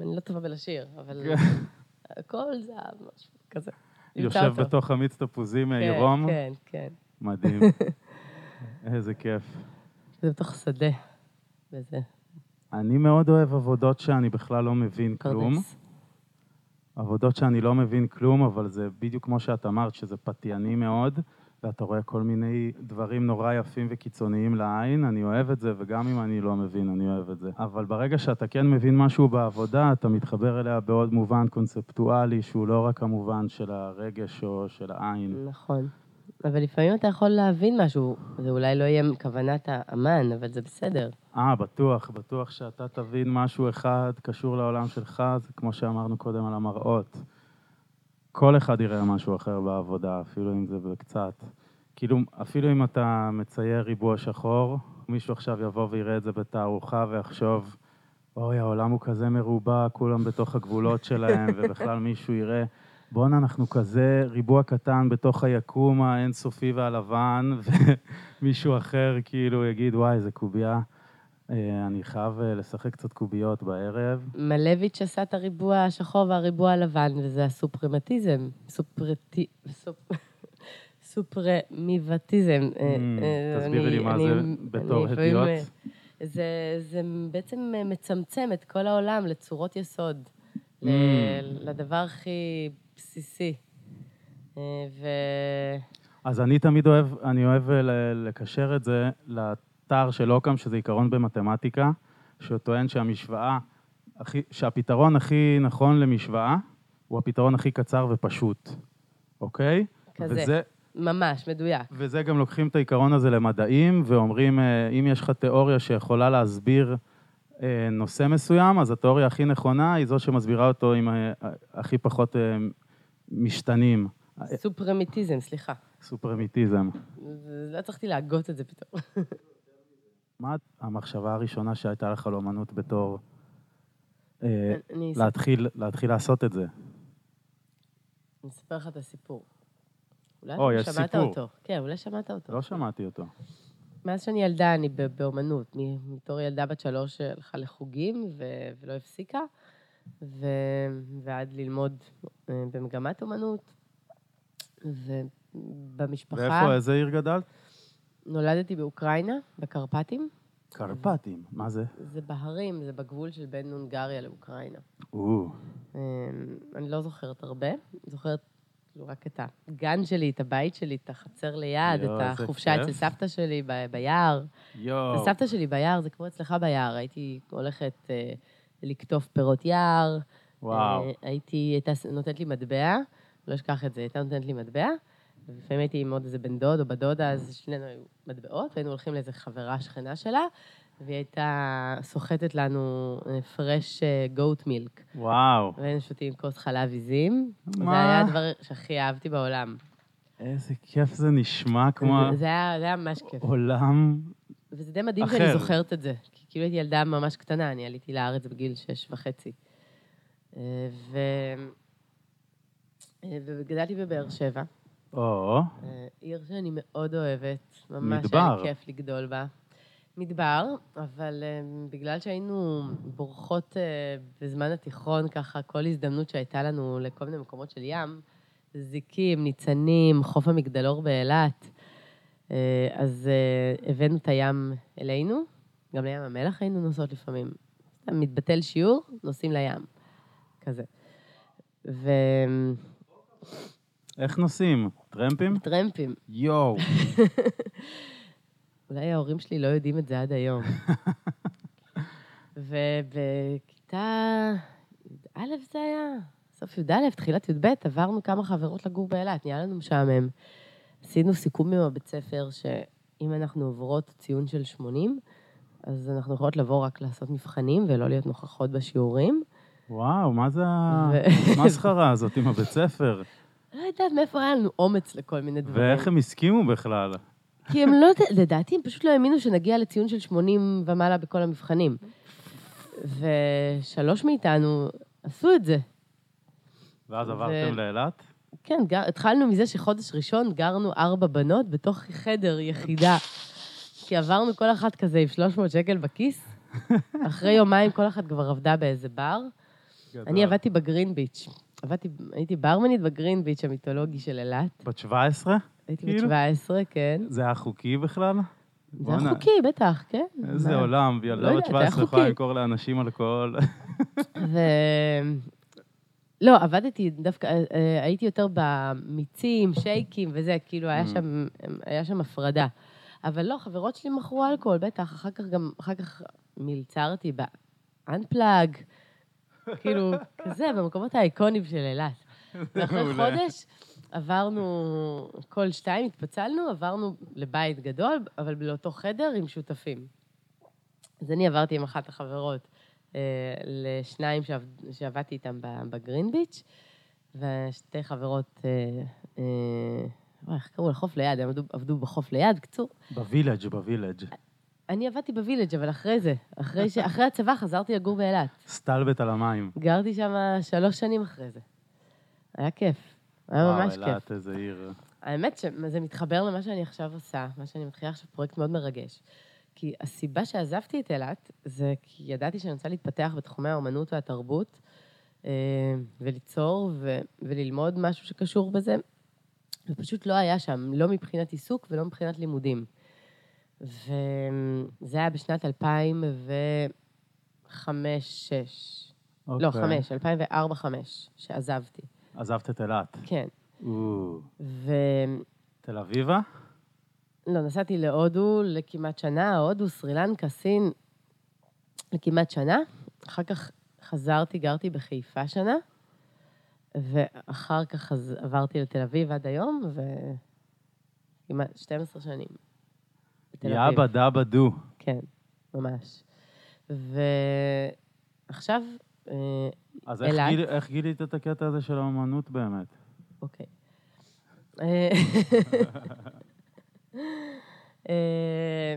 אני לא טובה בלשיר, אבל הכל זהב, משהו כזה. יושב. בתוך המיץ תפוזים כן, עירום. כן, כן. מדהים. איזה כיף. זה בתוך שדה. וזה אני מאוד אוהב עבודות שאני בכלל לא מבין כלום. עבודות שאני לא מבין כלום, אבל זה בדיוק כמו שאת אמרת, שזה פתייני מאוד, ואתה רואה כל מיני דברים נורא יפים וקיצוניים לעין, אני אוהב את זה, וגם אם אני לא מבין, אני אוהב את זה. אבל ברגע שאתה כן מבין משהו בעבודה, אתה מתחבר אליה בעוד מובן קונספטואלי, שהוא לא רק המובן של הרגש או של העין. נכון. אבל לפעמים אתה יכול להבין משהו, זה אולי לא יהיה כוונת האמן, אבל זה בסדר. אה, בטוח, בטוח שאתה תבין משהו אחד קשור לעולם שלך, זה כמו שאמרנו קודם על המראות. כל אחד יראה משהו אחר בעבודה, אפילו אם זה בקצת. כאילו, אפילו אם אתה מצייר ריבוע שחור, מישהו עכשיו יבוא ויראה את זה בתערוכה ויחשוב, אוי, העולם הוא כזה מרובע, כולם בתוך הגבולות שלהם, ובכלל מישהו יראה, בואנה, אנחנו כזה ריבוע קטן בתוך היקום האינסופי והלבן, ומישהו אחר כאילו יגיד, וואי, איזה קובייה. אה, אני חייב אה, לשחק קצת קוביות בערב. מלביץ' עשה את הריבוע השחור והריבוע הלבן, וזה הסופרמטיזם. סופרטי... סופ... סופרמיבטיזם. אה, Mm, תסבירי לי מה זה בתור הדיוט. זה, בעצם מצמצם את כל העולם לצורות יסוד, Mm. לדבר הכי בסיסי. ו... אז אני תמיד אוהב, אני אוהב לקשר את זה לתר של אוקאם, שזה עיקרון במתמטיקה, שטוען שהמשוואה, הכי, שהפתרון הכי נכון למשוואה הוא הפתרון הכי קצר ופשוט, אוקיי? כזה. וזה, ממש, מדויק. וזה גם לוקחים את העיקרון הזה למדעים, ואומרים, אה, אם יש לך תיאוריה שיכולה להסביר אה, נושא מסוים, אז התיאוריה הכי נכונה היא זו שמסבירה אותו עם אה, הכי פחות משתנים. סופרמיטיזם, סליחה. סופרמיטיזם. לא הצלחתי להגות את זה פתאום. מה המחשבה הראשונה שהייתה לך על אומנות בתור אה, להתחיל, להתחיל לעשות את זה? אני אספר לך את הסיפור. אולי או, יש שמעת סיפור. אותו. כן, אולי שמעת אותו. לא שמעתי אותו. מאז שאני ילדה, אני באומנות. מ- בתור ילדה בת שלוש שהלכה לחוגים ו- ולא הפסיקה, ו- ועד ללמוד אה, במגמת אומנות. ובמשפחה... ואיפה, איזה עיר גדלת? נולדתי באוקראינה, בקרפטים. קרפטים. מה זה? זה בהרים, זה בגבול של בין הונגריה לאוקראינה. או, אמ, אני לא זוכרת הרבה, זוכרת כאילו רק את הגן שלי, את הבית שלי, את החצר ליד, את החופשה. אצל סבתא שלי ב- ביער. יואו. סבתא שלי ביער, זה כמו אצלך ביער, הייתי הולכת אה, לקטוף פירות יער. וואו. אה, הייתי, הייתה נותנת לי מטבע, לא אשכח את זה, הייתה נותנת לי מטבע, ולפעמים הייתי עם עוד איזה בן דוד או בת דודה, אז שנינו היו מטבעות, והיינו הולכים לאיזה חברה שכנה שלה, והיא הייתה סוחטת לנו פרש גוט מילק. וואו. והיינו שותים כוס חלב עיזים. מה? זה היה הדבר שהכי אהבתי בעולם. איזה כיף זה נשמע כמו זה, זה, היה, זה היה ממש כיף. עולם... וזה די מדהים אחר. שאני זוכרת את זה. כי כאילו הייתי ילדה ממש קטנה, אני עליתי לארץ בגיל שש וחצי. אה, ו... אה, וגדלתי בבאר שבע, או, אה, עיר שאני מאוד אוהבת, ממש מדבר. היה לי כיף לגדול בה. מדבר, אבל אה, בגלל שהיינו בורחות אה, בזמן התיכון, ככה, כל הזדמנות שהייתה לנו לכל מיני מקומות של ים, זיקים, ניצנים, חוף המגדלור באילת, אז הבאנו את הים אלינו, גם לים המלח היינו נוסעות לפעמים. מתבטל שיעור, נוסעים לים, כזה. וטרמפים, איך נוסעים? טרמפים? יואו. אולי ההורים שלי לא יודעים את זה עד היום. ובכיתה י"א זה היה, סוף י"א, תחילת י"ב, עברנו כמה חברות לגור באילת, נהיה לנו משעמם. עשינו סיכום עם הבית ספר שאם אנחנו עוברות ציון של 80, אז אנחנו יכולות לבוא רק לעשות מבחנים ולא להיות נוכחות בשיעורים. וואו, מה זה ו- המסחרה הזאת עם הבית ספר? לא יודעת מאיפה היה לנו אומץ לכל מיני דברים. ואיך הם הסכימו בכלל? כי הם לא, לדעתי הם פשוט לא האמינו שנגיע לציון של 80 ומעלה בכל המבחנים. ושלוש מאיתנו עשו את זה. ואז ו- עברתם לאילת? כן, גר, התחלנו מזה שחודש ראשון גרנו ארבע בנות בתוך חדר יחידה. כי עברנו כל אחת כזה עם 300 שקל בכיס. אחרי יומיים כל אחת כבר עבדה באיזה בר. אני עבדתי בגרין ביץ'. עבדתי, הייתי ברמנית בגרין ביץ' המיתולוגי של אילת. בת 17? הייתי בת כאילו? 17, כן. זה היה חוקי בכלל? זה היה חוקי, בטח, כן. איזה מה? עולם, לא ילדה יודעת, בת זה היה 17 יכולה. למכור לאנשים אלכוהול. ו... לא, עבדתי דווקא, אה, אה, הייתי יותר במיצים, שייקים וזה, כאילו, היה Mm. שם, היה שם הפרדה. אבל לא, חברות שלי מכרו אלכוהול, בטח, אחר כך גם, אחר כך מלצרתי ב-unplug, כאילו, כזה, במקומות האיקונים של אילת. ואחרי. חודש עברנו, כל שתיים התפצלנו, עברנו לבית גדול, אבל לאותו חדר עם שותפים. אז אני עברתי עם אחת החברות אה, לשניים שעבד, שעבדתי איתם ב- ב Green Beach, ושתי חברות, אה, אה, איך קראו לחוף ליד? הם עבדו, עבדו בחוף ליד, קצור. ב Village, ב Village. אני עבדתי ב Village, אבל אחרי זה, אחרי, ש... אחרי הצבא חזרתי לגור באילת. סטלבט על המים. גרתי שם שלוש שנים אחרי זה. היה כיף. היה ממש וואו, כיף. אילת, איזה עיר. האמת שזה מתחבר למה שאני עכשיו עושה, מה שאני מתחילה עכשיו, פרויקט מאוד מרגש. כי הסיבה שעזבתי את אילת, זה כי ידעתי שאני רוצה להתפתח בתחומי האומנות והתרבות, אה, וליצור ו- וללמוד משהו שקשור בזה, ופשוט לא היה שם, לא מבחינת עיסוק ולא מבחינת לימודים. וזה היה בשנת 2005-2006. לא, אוקיי. 5, 2004-2005, שעזבתי. עזבת את אילת. כן. או, ו... תל אביבה? לא, נסעתי להודו לכמעט שנה, הודו, סרילנקה, סין, לכמעט שנה. אחר כך חזרתי, גרתי בחיפה שנה, ואחר כך. עברתי לתל אביב עד היום, וכמעט 12 שנים. בתל אביב. יאבא דאבא דו. כן, ממש. ועכשיו, אה, אז איך אילת. גיל- איך גילית את הקטע הזה של האמנות באמת? אוקיי. אה, אה,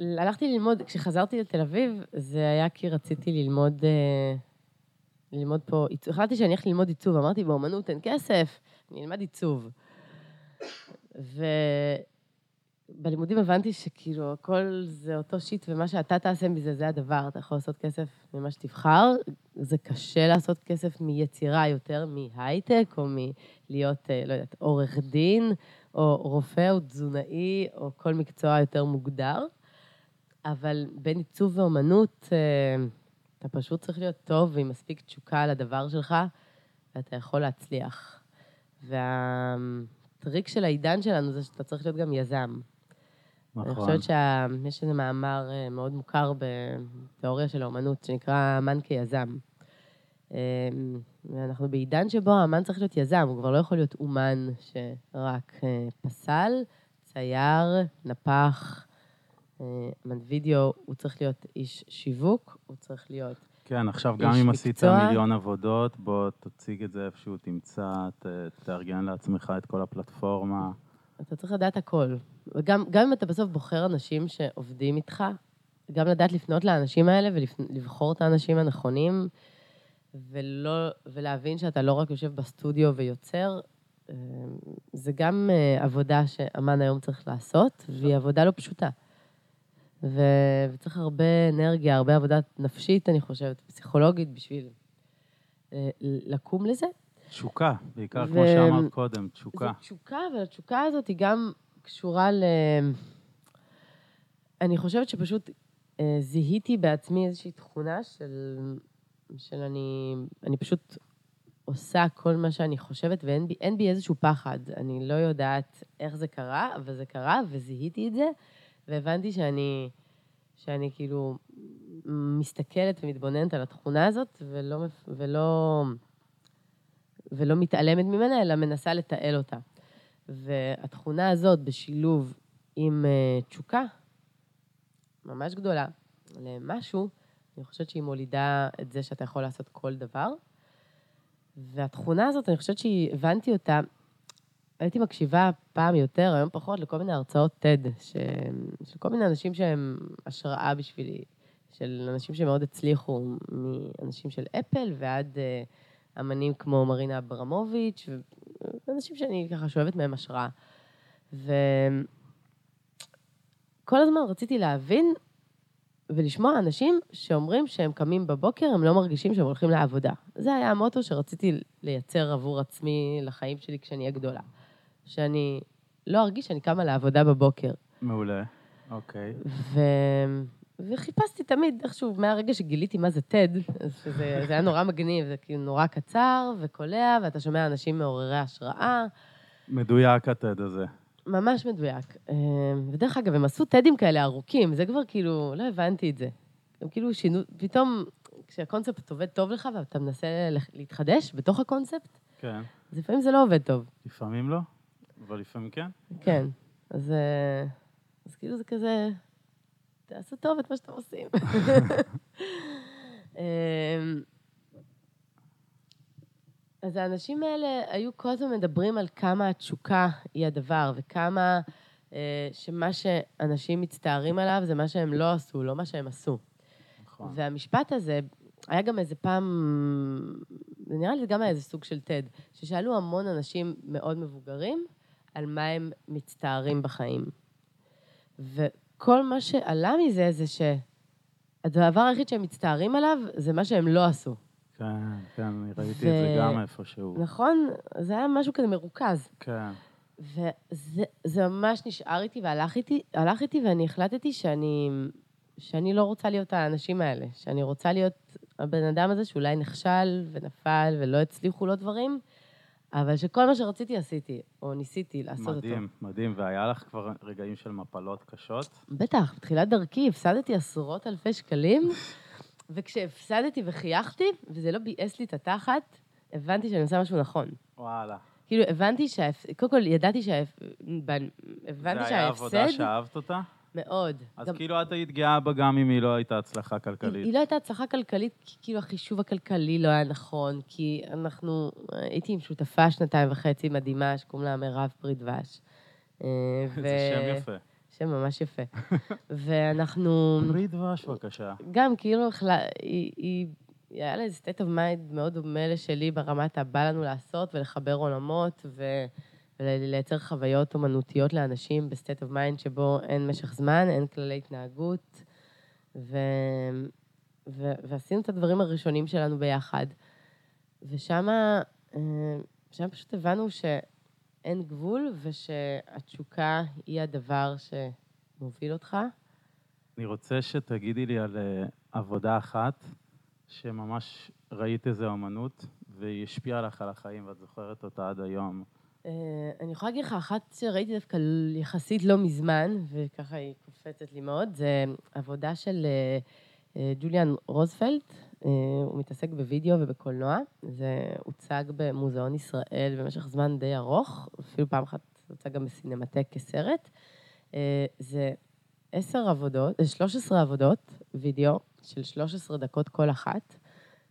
הלכתי ללמוד, כשחזרתי לתל אביב, זה היה כי רציתי ללמוד, ללמוד פה. החלטתי שאני הולכת ללמוד עיצוב, אמרתי, באמנות אין כסף, אני אלמד עיצוב. ובלימודים הבנתי שכאילו הכל זה אותו שיט, ומה שאתה תעשה מזה, זה הדבר. אתה יכול לעשות כסף ממה שתבחר. זה קשה לעשות כסף מיצירה יותר מהייטק, או מלהיות, אה, לא יודעת, עורך דין, או רופא, או תזונאי, או כל מקצוע יותר מוגדר. אבל בין עיצוב ואומנות, אה, אתה פשוט צריך להיות טוב ועם מספיק תשוקה לדבר שלך, ואתה יכול להצליח. והטריק של העידן שלנו זה שאתה צריך להיות גם יזם. אני נכון. חושבת שיש איזה מאמר אה, מאוד מוכר בתיאוריה של האומנות, שנקרא אמן כיזם. אה, ואנחנו בעידן שבו האמן צריך להיות יזם, הוא כבר לא יכול להיות אומן שרק אה, פסל, צייר, נפח, אה, אמן וידאו, הוא צריך להיות איש שיווק, הוא צריך להיות... כן, עכשיו גם אם עשית. מיליון עבודות, בוא תציג את זה איפשהו, תמצא, ת- תארגן לעצמך את כל הפלטפורמה. אתה צריך לדעת הכל. וגם גם אם אתה בסוף בוחר אנשים שעובדים איתך, גם לדעת לפנות לאנשים האלה ולבחור את האנשים הנכונים, ולא, ולהבין שאתה לא רק יושב בסטודיו ויוצר, אה, זה גם אה, עבודה שאמן היום צריך לעשות, והיא עבודה לא פשוטה. ו... וצריך הרבה אנרגיה, הרבה עבודה נפשית, אני חושבת, פסיכולוגית, בשביל אה, לקום לזה. תשוקה, בעיקר ו- כמו שאמרת קודם, תשוקה. זו תשוקה, אבל התשוקה הזאת היא גם קשורה ל... אני חושבת שפשוט אה, זיהיתי בעצמי איזושהי תכונה של, של אני, אני פשוט עושה כל מה שאני חושבת, ואין בי, בי איזשהו פחד. אני לא יודעת איך זה קרה, אבל זה קרה, וזיהיתי את זה, והבנתי שאני, שאני כאילו מסתכלת ומתבוננת על התכונה הזאת, ולא, ולא, ולא מתעלמת ממנה, אלא מנסה לתעל אותה. והתכונה הזאת, בשילוב עם uh, תשוקה ממש גדולה למשהו, אני חושבת שהיא מולידה את זה שאתה יכול לעשות כל דבר. והתכונה הזאת, אני חושבת שהבנתי אותה, הייתי מקשיבה פעם יותר, היום פחות, לכל מיני הרצאות TED, ש... של כל מיני אנשים שהם השראה בשבילי, של אנשים שמאוד הצליחו, מאנשים של אפל ועד uh, אמנים כמו מרינה אברמוביץ', ואנשים שאני ככה שואבת מהם השראה. וכל הזמן רציתי להבין ולשמוע אנשים שאומרים שהם קמים בבוקר, הם לא מרגישים שהם הולכים לעבודה. זה היה המוטו שרציתי לייצר עבור עצמי לחיים שלי כשאני אהיה גדולה. שאני לא ארגיש שאני קמה לעבודה בבוקר. מעולה, אוקיי. ו... וחיפשתי תמיד, איכשהו, מהרגע שגיליתי מה זה TED, אז שזה, זה היה נורא מגניב, זה כאילו נורא קצר וקולע, ואתה שומע אנשים מעוררי השראה. מדויק הטד הזה. ממש מדויק. אה, ודרך אגב, הם עשו טדים כאלה ארוכים, זה כבר כאילו, לא הבנתי את זה. הם כאילו שינו, פתאום, כשהקונספט עובד טוב לך ואתה מנסה להתחדש בתוך הקונספט, כן. אז לפעמים זה לא עובד טוב. לפעמים לא, אבל לפעמים כן. כן. אז, אה, אז כאילו זה כזה, תעשו טוב את מה שאתם עושים. אמ, אז האנשים האלה היו כל הזמן מדברים על כמה התשוקה היא הדבר, וכמה אה, שמה שאנשים מצטערים עליו זה מה שהם לא עשו, לא מה שהם עשו. נכון. והמשפט הזה, היה גם איזה פעם, נראה לי זה גם היה איזה סוג של TED, ששאלו המון אנשים מאוד מבוגרים על מה הם מצטערים בחיים. וכל מה שעלה מזה זה שהדבר היחיד שהם מצטערים עליו זה מה שהם לא עשו. כן, כן, ראיתי ו- את זה גם איפשהו. נכון? זה היה משהו כזה מרוכז. כן. וזה זה ממש נשאר איתי והלך איתי, הלך איתי ואני החלטתי שאני, שאני לא רוצה להיות האנשים האלה, שאני רוצה להיות הבן אדם הזה שאולי נכשל ונפל ולא הצליחו לו דברים, אבל שכל מה שרציתי עשיתי, או ניסיתי לעשות אותו. מדהים, מדהים. והיה לך כבר רגעים של מפלות קשות? בטח, בתחילת דרכי הפסדתי עשרות אלפי שקלים, וכשהפסדתי וחייכתי, וזה לא ביאס לי את התחת, הבנתי שאני עושה משהו נכון. וואלה. כאילו, הבנתי שההפסד, קודם כל, ידעתי שההפסד, הבנתי זה היה עבודה שההפסד, שאהבת אותה? מאוד. אז גם- כאילו את היית גאה בה גם אם היא לא הייתה הצלחה היא, כלכלית. היא לא הייתה הצלחה כלכלית, כי כאילו החישוב הכלכלי לא היה נכון, כי אנחנו, הייתי עם שותפה שנתיים וחצי מדהימה, שקוראים לה מירב פרי דבש. אה, זה שם יפה. שם ממש יפה. ואנחנו... פרי דבש, בבקשה. גם כאילו, החלה- היא, היא, היה לה איזה state of mind מאוד דומה לשלי ברמת הבא לנו לעשות ולחבר עולמות ו, ולייצר חוויות אומנותיות לאנשים ב state of mind שבו אין משך זמן, אין כללי התנהגות, ו, ו, ועשינו את הדברים הראשונים שלנו ביחד. ושם שם פשוט הבנו שאין גבול ושהתשוקה היא הדבר שמוביל אותך. אני רוצה שתגידי לי על אה, עבודה אחת, שממש ראית איזה אומנות, והיא השפיעה לך על החיים, ואת זוכרת אותה עד היום. אה, אני יכולה להגיד לך, אחת שראיתי דווקא יחסית לא מזמן, וככה היא קופצת לי מאוד, זה עבודה של אה, אה, ג'וליאן רוזפלד. אה, הוא מתעסק בווידאו ובקולנוע. זה הוצג במוזיאון ישראל במשך זמן די ארוך, אפילו פעם אחת זה הוצג גם בסינמטק כסרט. אה, זה עשר עבודות, אה, 13 עבודות וידאו של 13 דקות כל אחת,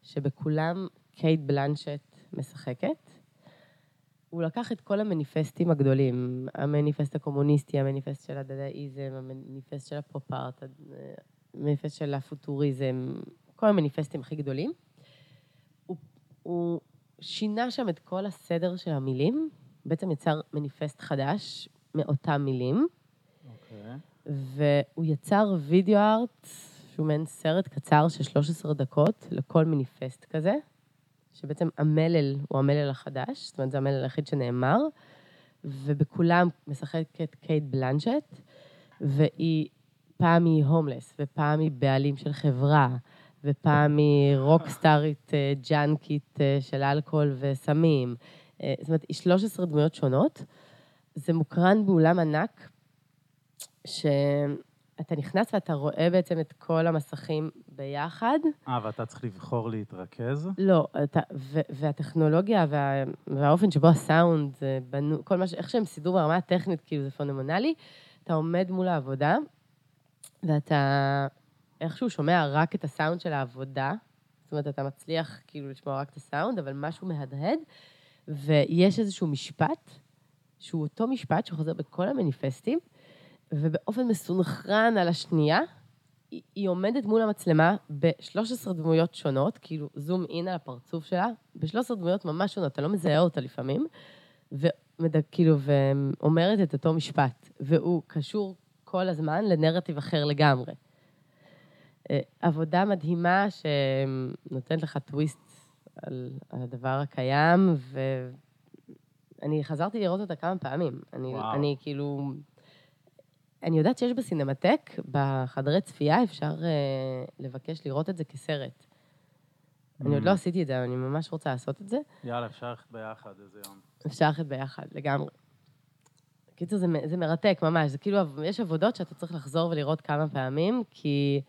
שבכולם קייט בלנשט משחקת. הוא לקח את כל המניפסטים הגדולים, המניפסט הקומוניסטי, המניפסט של הדדאיזם, המניפסט של הפופ-ארט, המניפסט של הפוטוריזם, כל המניפסטים הכי גדולים. הוא, הוא שינה שם את כל הסדר של המילים, בעצם יצר מניפסט חדש מאותם מילים, אוקיי. והוא יצר וידאו ארט, שהוא מעין סרט קצר של 13 דקות לכל מניפסט כזה, שבעצם המלל הוא המלל החדש, זאת אומרת, זה המלל היחיד שנאמר, ובכולם משחקת קייט בלנשט, והיא, פעם היא הומלס, ופעם היא בעלים של חברה, ופעם היא רוקסטארית אה, ג'אנקית אה, של אלכוהול וסמים. אה, זאת אומרת, היא 13 דמויות שונות. זה מוקרן באולם ענק, שאתה נכנס ואתה רואה בעצם את כל המסכים ביחד. אה, ואתה צריך לבחור להתרכז? לא, אתה, ו, והטכנולוגיה וה, והאופן שבו הסאונד זה בנו, כל מה ש... איך שהם סידרו ברמה הטכנית, כאילו זה פונומנלי, אתה עומד מול העבודה, ואתה איכשהו שומע רק את הסאונד של העבודה, זאת אומרת, אתה מצליח כאילו לשמוע רק את הסאונד, אבל משהו מהדהד, ויש איזשהו משפט, שהוא אותו משפט שחוזר בכל המניפסטים, ובאופן מסונכרן על השנייה, היא, היא עומדת מול המצלמה ב-13 דמויות שונות, כאילו זום אין על הפרצוף שלה, ב-13 דמויות ממש שונות, אתה לא מזהה אותה לפעמים, ומד... כאילו, ואומרת את אותו משפט, והוא קשור כל הזמן לנרטיב אחר לגמרי. אה, עבודה מדהימה שנותנת לך טוויסט על, על הדבר הקיים, ואני חזרתי לראות אותה כמה פעמים. אני, וואו. אני כאילו... אני יודעת שיש בסינמטק, בחדרי צפייה, אפשר אה, לבקש לראות את זה כסרט. אני עוד לא Mm. עשיתי את זה, אבל אני ממש רוצה לעשות את זה. יאללה, אפשר ללכת ביחד איזה יום. אפשר ללכת ביחד, לגמרי. קיצור, זה, זה מרתק ממש. זה כאילו, יש עבודות שאתה צריך לחזור ולראות כמה פעמים, כי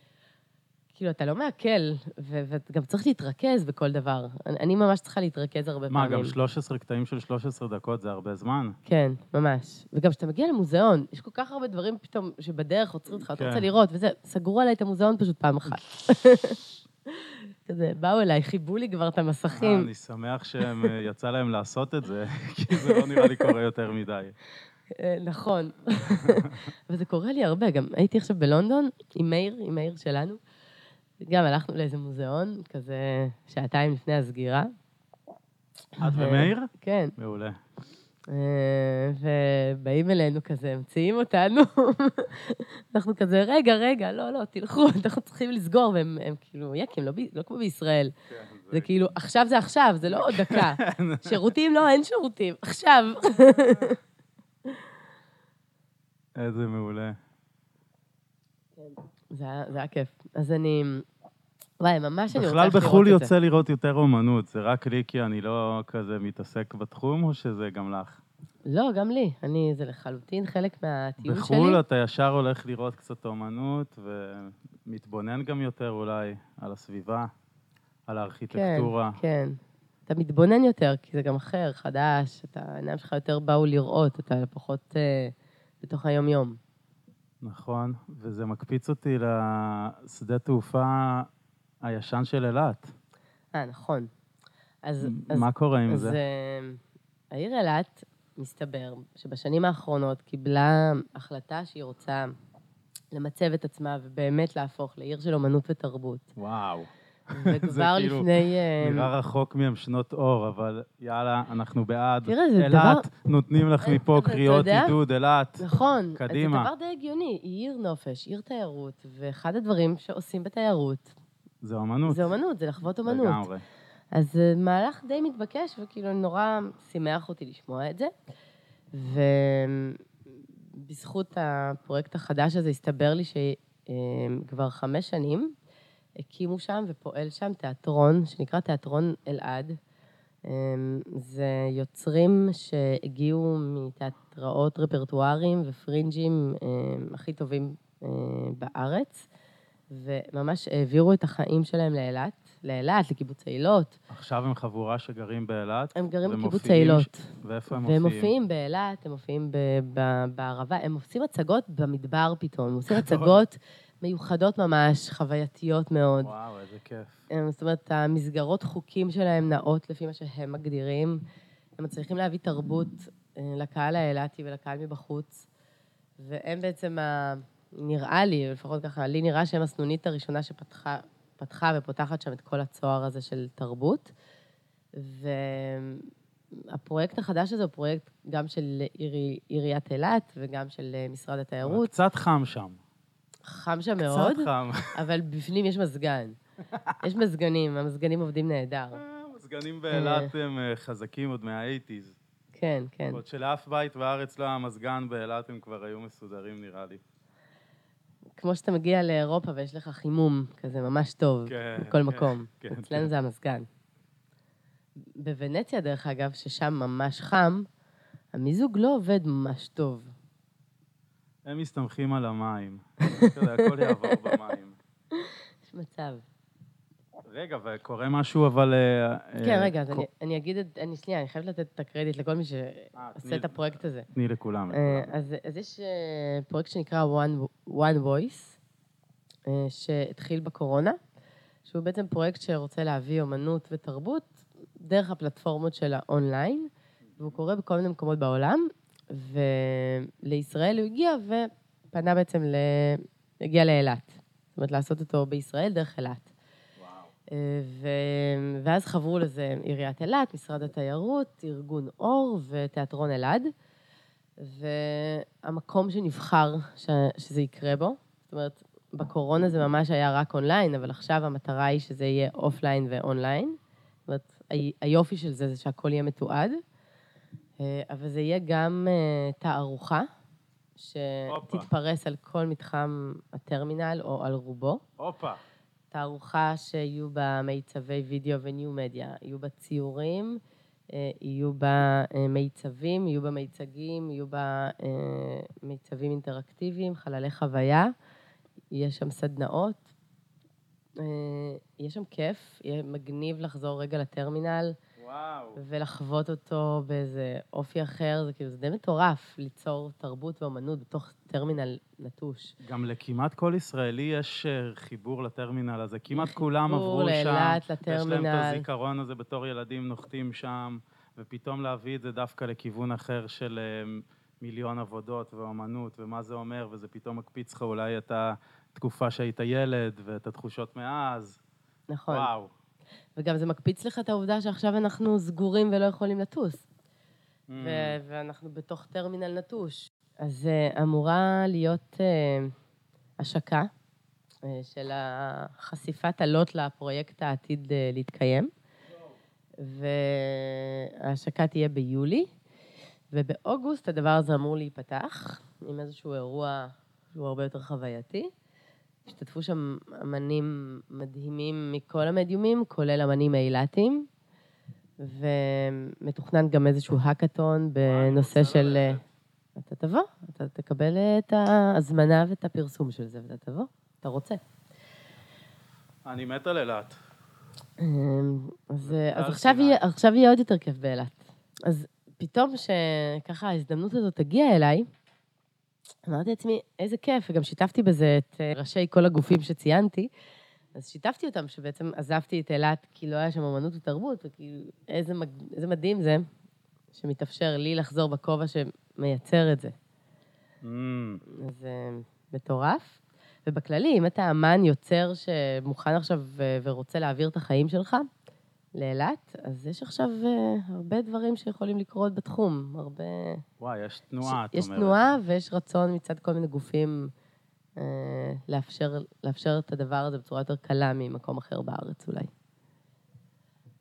כאילו, אתה לא מעכל, ו- ואתה גם צריך להתרכז בכל דבר. אני, אני ממש צריכה להתרכז הרבה מה, פעמים. גם 13 קטעים של 13 דקות זה הרבה זמן? כן, ממש. וגם כשאתה מגיע למוזיאון, יש כל כך הרבה דברים פתאום שבדרך עוצרים אותך, אתה כן. רוצה לראות, וזה, סגרו עליי את המוזיאון פשוט פעם אחת. כזה, באו אליי, חיבו לי כבר את אה, המסכים. אני שמח שהם, אה, יצא להם לעשות את זה, כי זה לא נראה לי קורה יותר מדי. אה, נכון. וזה קורה לי הרבה. גם הייתי עכשיו בלונדון עם מאיר, עם מאיר שלנו. גם הלכנו לאיזה מוזיאון, כזה שעתיים לפני הסגירה. את ומאיר? כן. מעולה. אה, ובאים אלינו כזה, ממציאים אותנו. אנחנו כזה, רגע, רגע, לא, לא, תלכו, אנחנו צריכים לסגור, והם הם כאילו, יקים, לא, לא כמו בישראל. זה כאילו, עכשיו זה עכשיו, זה לא עוד דקה. שירותים, לא, אין שירותים, עכשיו. איזה מעולה. זה היה כיף. אז אני... וואי, ממש אני רוצה בכלל לראות בחו"ל את זה. יוצא לראות יותר אומנות, זה רק לי כי אני לא כזה מתעסק בתחום, או שזה גם לך? לא, גם לי. אני, זה לחלוטין חלק מהטיול שלי. בחו"ל אתה ישר הולך לראות קצת אומנות, ומתבונן גם יותר אולי על הסביבה, על הארכיטקטורה. כן, כן. אתה מתבונן יותר, כי זה גם אחר, חדש, אתה, העיניים שלך יותר באו לראות, אתה פחות אה, בתוך היום-יום. נכון, וזה מקפיץ אותי לשדה תעופה הישן של אילת. אה, נכון. אז, אז, מה קורה עם אז זה? אה, העיר אילת, מסתבר, שבשנים האחרונות קיבלה החלטה שהיא רוצה למצב את עצמה ובאמת להפוך לעיר של אומנות ותרבות. וואו. וכבר כאילו לפני... אה, נראה רחוק מהם שנות אור, אבל יאללה, אנחנו בעד. תראה, זה אילת, נותנים לך אה, מפה קריאות? עידוד, אילת. נכון. קדימה. זה דבר די הגיוני, היא עיר נופש, עיר תיירות, ואחד הדברים שעושים בתיירות זה אומנות. זה אומנות, זה לחוות אומנות. לגמרי. אז זה מהלך די מתבקש, וכאילו נורא שימח אותי לשמוע את זה. ובזכות הפרויקט החדש הזה הסתבר לי שכבר חמש שנים הקימו שם ופועל שם תיאטרון שנקרא תיאטרון אלעד. זה יוצרים שהגיעו מתיאטראות רפרטואריים ופרינג'ים הכי טובים אה, בארץ, וממש העבירו את החיים שלהם לאילת, לאילת, לקיבוץ אילות. עכשיו הם חבורה שגרים באילת. הם גרים בקיבוץ אילות. ש- ואיפה הם והם מופיעים? מופיעים באילת, הם מופיעים ב- ב- בערבה, הם עושים הצגות במדבר פתאום, הם עושים גדול. הצגות מיוחדות ממש, חווייתיות מאוד. וואו, איזה כיף. הם, זאת אומרת, המסגרות חוקים שלהם נעות לפי מה שהם מגדירים. הם מצליחים להביא תרבות אה, לקהל האילתי ולקהל מבחוץ, והם בעצם, ה... נראה לי, לפחות ככה, לי נראה שהם הסנונית הראשונה שפתחה פתחה ופותחת שם את כל הצוהר הזה של תרבות. והפרויקט החדש הזה הוא פרויקט גם של עירי, עיריית אילת וגם של אה, משרד התיירות. קצת חם שם. חם שם מאוד, קצת חם. אבל בפנים יש מזגן. יש מזגנים, המזגנים עובדים נהדר. המזגנים באילת הם אה, חזקים עוד מה-80's. כן, כן. עוד שלאף בית בארץ לא היה מזגן, באילת הם כבר היו מסודרים נראה לי. כמו שאתה מגיע לאירופה ויש לך חימום כזה ממש טוב, כן, בכל כן, מקום. כן, אצלנו כן. זה המזגן. בוונציה, דרך אגב, ששם ממש חם, המיזוג לא עובד ממש טוב. הם מסתמכים על המים. יודע, הכל יעבור במים. יש מצב. רגע, וקורה משהו אבל... אה, כן, אה, רגע, אז אני, אגיד את... אני שנייה, אני חייבת לתת את הקרדיט לכל מי תני- שעושה את הפרויקט הזה. תני לכולם. אה. אז, יש אה, פרויקט שנקרא One Voice, אה, שהתחיל בקורונה, שהוא בעצם פרויקט שרוצה להביא אומנות ותרבות דרך הפלטפורמות של האונליין, והוא קורה בכל מיני מקומות בעולם, ולישראל הוא הגיע ופנה בעצם ל... הגיע לאילת. זאת אומרת, לעשות אותו בישראל דרך אילת. אה, ו... ואז חברו לזה עיריית אילת, משרד התיירות, ארגון אור ותיאטרון אלעד. והמקום שנבחר ש... שזה יקרה בו, זאת אומרת, בקורונה זה ממש היה רק אונליין, אבל עכשיו המטרה היא שזה יהיה offline ו online. זאת אומרת, היופי של זה זה שהכל יהיה מתועד, אבל זה יהיה גם אה, תערוכה שתתפרס על כל מתחם הטרמינל או על רובו. הופה. תערוכה שיהיו בה מיצבי וידאו וניו מדיה, יהיו בה ציורים, אה, יהיו בה אה, מיצבים, יהיו בה מיצגים, יהיו בה אה, מיצבים אינטראקטיביים, חללי חוויה, יש שם סדנאות, יש שם כיף, יהיה מגניב לחזור רגע לטרמינל. וואו. ולחוות אותו באיזה אופי אחר, זה כאילו, זה די מטורף ליצור תרבות ואומנות בתוך טרמינל נטוש. גם לכמעט כל ישראלי יש אה, חיבור לטרמינל הזה. כמעט כולם עברו שם. חיבור לאילת, לטרמינל. יש להם את הזיכרון הזה בתור ילדים נוחתים שם, ופתאום להביא את זה דווקא לכיוון אחר של אה, מיליון עבודות ואומנות, ומה זה אומר, וזה פתאום מקפיץ לך אולי את התקופה שהיית ילד, ואת התחושות מאז. נכון. וואו. וגם זה מקפיץ לך את העובדה שעכשיו אנחנו סגורים ולא יכולים לטוס. Mm. ו- ואנחנו בתוך טרמינל נטוש. אז uh, אמורה להיות uh, השקה uh, של חשיפת הלוט לפרויקט העתיד uh, להתקיים. וההשקה תהיה ביולי, ובאוגוסט הדבר הזה אמור להיפתח עם איזשהו אירוע שהוא הרבה יותר חווייתי. השתתפו שם אמנים מדהימים מכל המדיומים, כולל אמנים אילתים, ומתוכנן גם איזשהו האקתון בנושא של... אתה תבוא, אתה תקבל את ההזמנה ואת הפרסום של זה, ואתה תבוא, אתה רוצה. אני מת על אילת. אמ, אז, אז עכשיו, יהיה, עכשיו יהיה עוד יותר כיף באילת. אז פתאום שככה ההזדמנות הזאת תגיע אליי, אמרתי לעצמי, איזה כיף, וגם שיתפתי בזה את אה, ראשי כל הגופים שציינתי, אז שיתפתי אותם שבעצם עזבתי את אילת כי לא היה שם אמנות ותרבות, וכאילו, איזה, מג... איזה מדהים זה שמתאפשר לי לחזור בכובע שמייצר את זה. Mm. זה אה, מטורף. ובכללי, אם אתה אמן יוצר שמוכן עכשיו ורוצה להעביר את החיים שלך, לאילת, אז יש עכשיו uh, הרבה דברים שיכולים לקרות בתחום, הרבה... וואי, יש תנועה, את אומרת. יש תנועה ויש רצון מצד כל מיני גופים uh, לאפשר, לאפשר את הדבר הזה בצורה יותר קלה ממקום אחר בארץ אולי.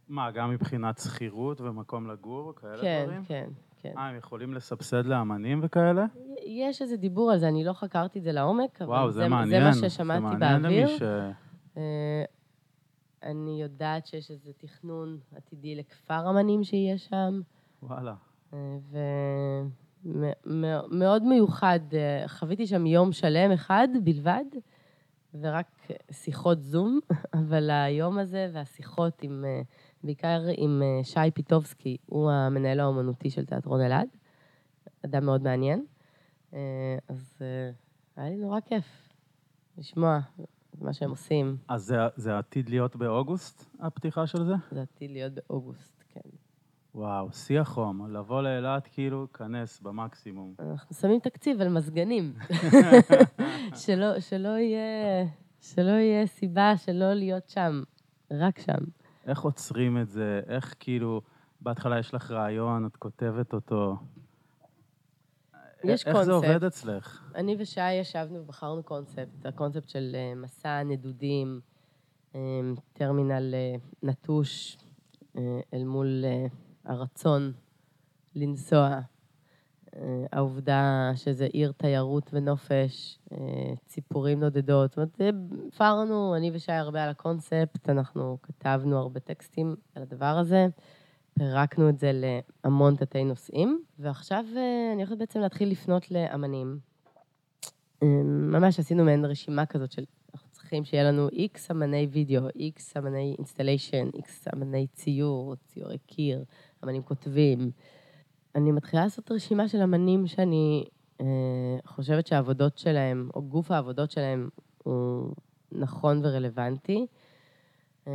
מה, גם מבחינת שכירות ומקום לגור, כאלה כן, דברים? כן, כן. אה, הם יכולים לסבסד לאמנים וכאלה? יש איזה דיבור על זה, אני לא חקרתי את זה לעומק, וואו, אבל זה, זה מעניין. זה מה ששמעתי באוויר. זה מעניין למי ש... אני יודעת שיש איזה תכנון עתידי לכפר אמנים שיהיה שם. וואלה. ומאוד מיוחד, חוויתי שם יום שלם אחד בלבד, ורק שיחות זום, אבל היום הזה והשיחות עם, בעיקר עם שי פיטובסקי, הוא המנהל האומנותי של תיאטרון אלעד, אדם מאוד מעניין. אז היה לי נורא כיף לשמוע מה שהם עושים. אז זה, זה עתיד להיות באוגוסט, הפתיחה של זה? זה עתיד להיות באוגוסט, כן. וואו, שיא החום, לבוא לאילת כאילו, כנס במקסימום. אנחנו שמים תקציב על מזגנים. שלא, שלא, יהיה, שלא יהיה סיבה שלא להיות שם, רק שם. איך עוצרים את זה? איך כאילו, בהתחלה יש לך רעיון, את כותבת אותו, יש איך קונספט. איך זה עובד אצלך? אני ושי ישבנו ובחרנו קונספט, הקונספט של אה, מסע נדודים, אה, טרמינל אה, נטוש אל מול הרצון לנסוע, העובדה שזה עיר תיירות ונופש, ציפורים נודדות. זאת אומרת, הפרנו, אני ושי, הרבה על הקונספט, אנחנו כתבנו הרבה טקסטים על הדבר הזה. פירקנו את זה להמון תתי נושאים, ועכשיו אה, אני הולכת בעצם להתחיל לפנות לאמנים. אה, ממש עשינו מעין רשימה כזאת של, אנחנו צריכים שיהיה לנו איקס אמני וידאו, איקס אמני installation, איקס אמני ציור, ציורי קיר, אמנים כותבים. אני מתחילה לעשות רשימה של אמנים שאני אה, חושבת שהעבודות שלהם, או גוף העבודות שלהם, הוא נכון ורלוונטי. אמ,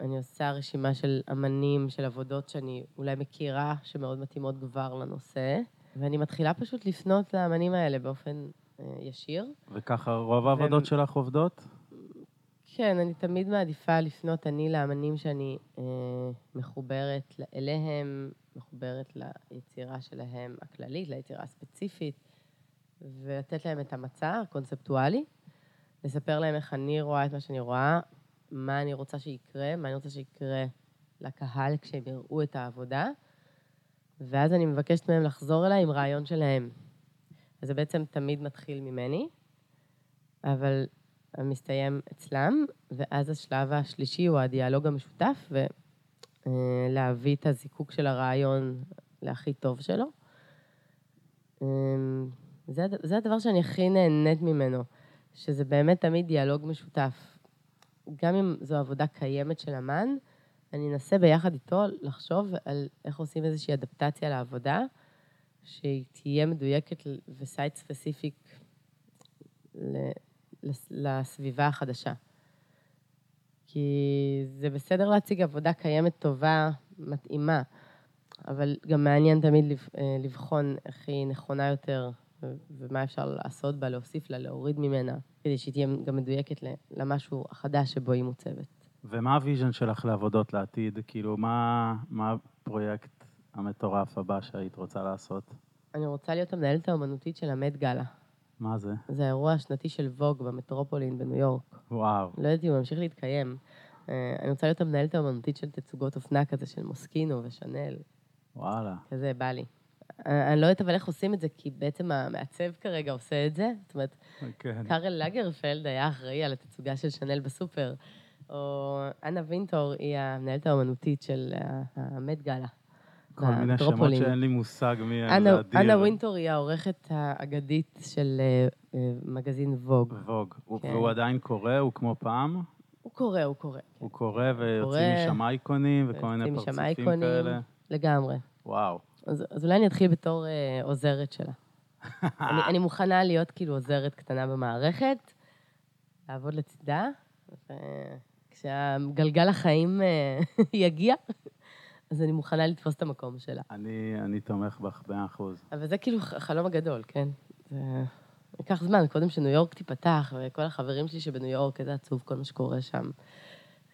אני עושה רשימה של אמנים, של עבודות שאני אולי מכירה, שמאוד מתאימות כבר לנושא, ואני מתחילה פשוט לפנות לאמנים האלה באופן אה, ישיר. וככה רוב העבודות ו... שלך עובדות? כן, אני תמיד מעדיפה לפנות אני לאמנים שאני אה, מחוברת אליהם, מחוברת ליצירה שלהם הכללית, ליצירה הספציפית, ולתת להם את המצע הקונספטואלי, לספר להם איך אני רואה את מה שאני רואה, מה אני רוצה שיקרה, מה אני רוצה שיקרה לקהל כשהם יראו את העבודה, ואז אני מבקשת מהם לחזור אליי עם רעיון שלהם. אז זה בעצם תמיד מתחיל ממני, אבל מסתיים אצלם, ואז השלב השלישי הוא הדיאלוג המשותף, ולהביא את הזיקוק של הרעיון להכי טוב שלו. אמ, זה, זה הדבר שאני הכי נהנית ממנו, שזה באמת תמיד דיאלוג משותף. גם אם זו עבודה קיימת של אמן, אני אנסה ביחד איתו לחשוב על איך עושים איזושהי אדפטציה לעבודה, שהיא תהיה מדויקת וסייט ספציפיק לסביבה החדשה. כי זה בסדר להציג עבודה קיימת טובה, מתאימה, אבל גם מעניין תמיד לבחון איך היא נכונה יותר ומה אפשר לעשות בה, להוסיף לה, להוריד ממנה, כדי שהיא תהיה גם מדויקת למשהו החדש שבו היא מוצבת. ומה ה vision שלך לעבודות לעתיד? כאילו, מה, מה הפרויקט המטורף הבא שהיית רוצה לעשות? אני רוצה להיות המנהלת האומנותית של ה Met Gala. מה זה? זה האירוע השנתי של Vogue במטרופולין בניו יורק. וואו. לא יודעת אם הוא ממשיך להתקיים. אה, אני רוצה להיות המנהלת האומנותית של תצוגות אופנה כזה, של מוסקינו ושנל. וואלה. כזה, בא לי. אה, אני לא יודעת אבל איך עושים את זה, כי בעצם המעצב כרגע עושה את זה. זאת אומרת, כן. קארל לגרפלד היה אחראי על התצוגה של שנל בסופר, או אנה וינטור היא המנהלת האומנותית של המד גאלה. כל מיני שמות שאין לי מושג מי הם, זה אדיר. אנה וינטור היא העורכת האגדית של אה, אה, מגזין ווג. ווג. כן. והוא עדיין קורא, הוא כמו פעם? הוא קורא, הוא קורא. הוא קורא ויוצאים משם אייקונים וכל מיני פרצופים כאלה? לגמרי. וואו. אז, אז אולי אני אתחיל בתור אה, עוזרת שלה. אני, אני מוכנה להיות כאילו עוזרת קטנה במערכת, לעבוד לצידה, וכשהגלגל החיים אה, יגיע, אז אני מוכנה לתפוס את המקום שלה. אני, אני תומך בך במאה אחוז. אבל זה כאילו החלום הגדול, כן? זה ייקח זמן, קודם שניו יורק תיפתח, וכל החברים שלי שבניו יורק, איזה עצוב כל מה שקורה שם.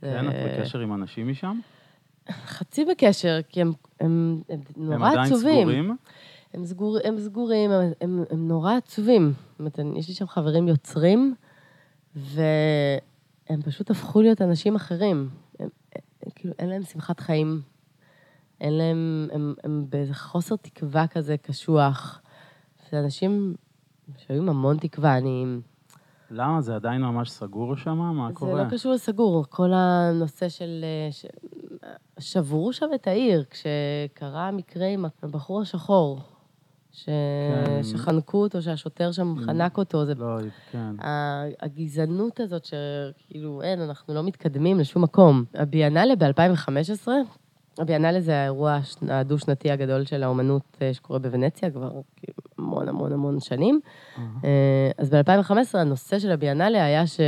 כן, את בקשר עם אנשים משם? חצי בקשר, כי הם, הם, הם נורא הם עדיין עצובים. סגורים? הם, סגור, הם סגורים, הם, הם, הם נורא עצובים. זאת אומרת, יש לי שם חברים יוצרים, והם פשוט הפכו להיות אנשים אחרים. הם, הם, כאילו, אין להם שמחת חיים אין להם, הם, הם באיזה חוסר תקווה כזה קשוח. זה אנשים שהיו עם המון תקווה, אני... למה? זה עדיין ממש סגור שם? מה זה קורה? זה לא קשור לסגור, כל הנושא של... ש... שברו שם את העיר כשקרה המקרה עם הבחור השחור. ש... כן. שחנקו אותו, שהשוטר שם חנק אותו. זה... לא, כן. הגזענות הזאת שכאילו, אין, אנחנו לא מתקדמים לשום מקום. הביאנלה ב-2015 הביאנלה זה האירוע הדו-שנתי הגדול של האומנות אה, שקורה בוונציה כבר כאילו, המון המון המון שנים. אה, אז ב-2015 הנושא של הביאנלה היה שלא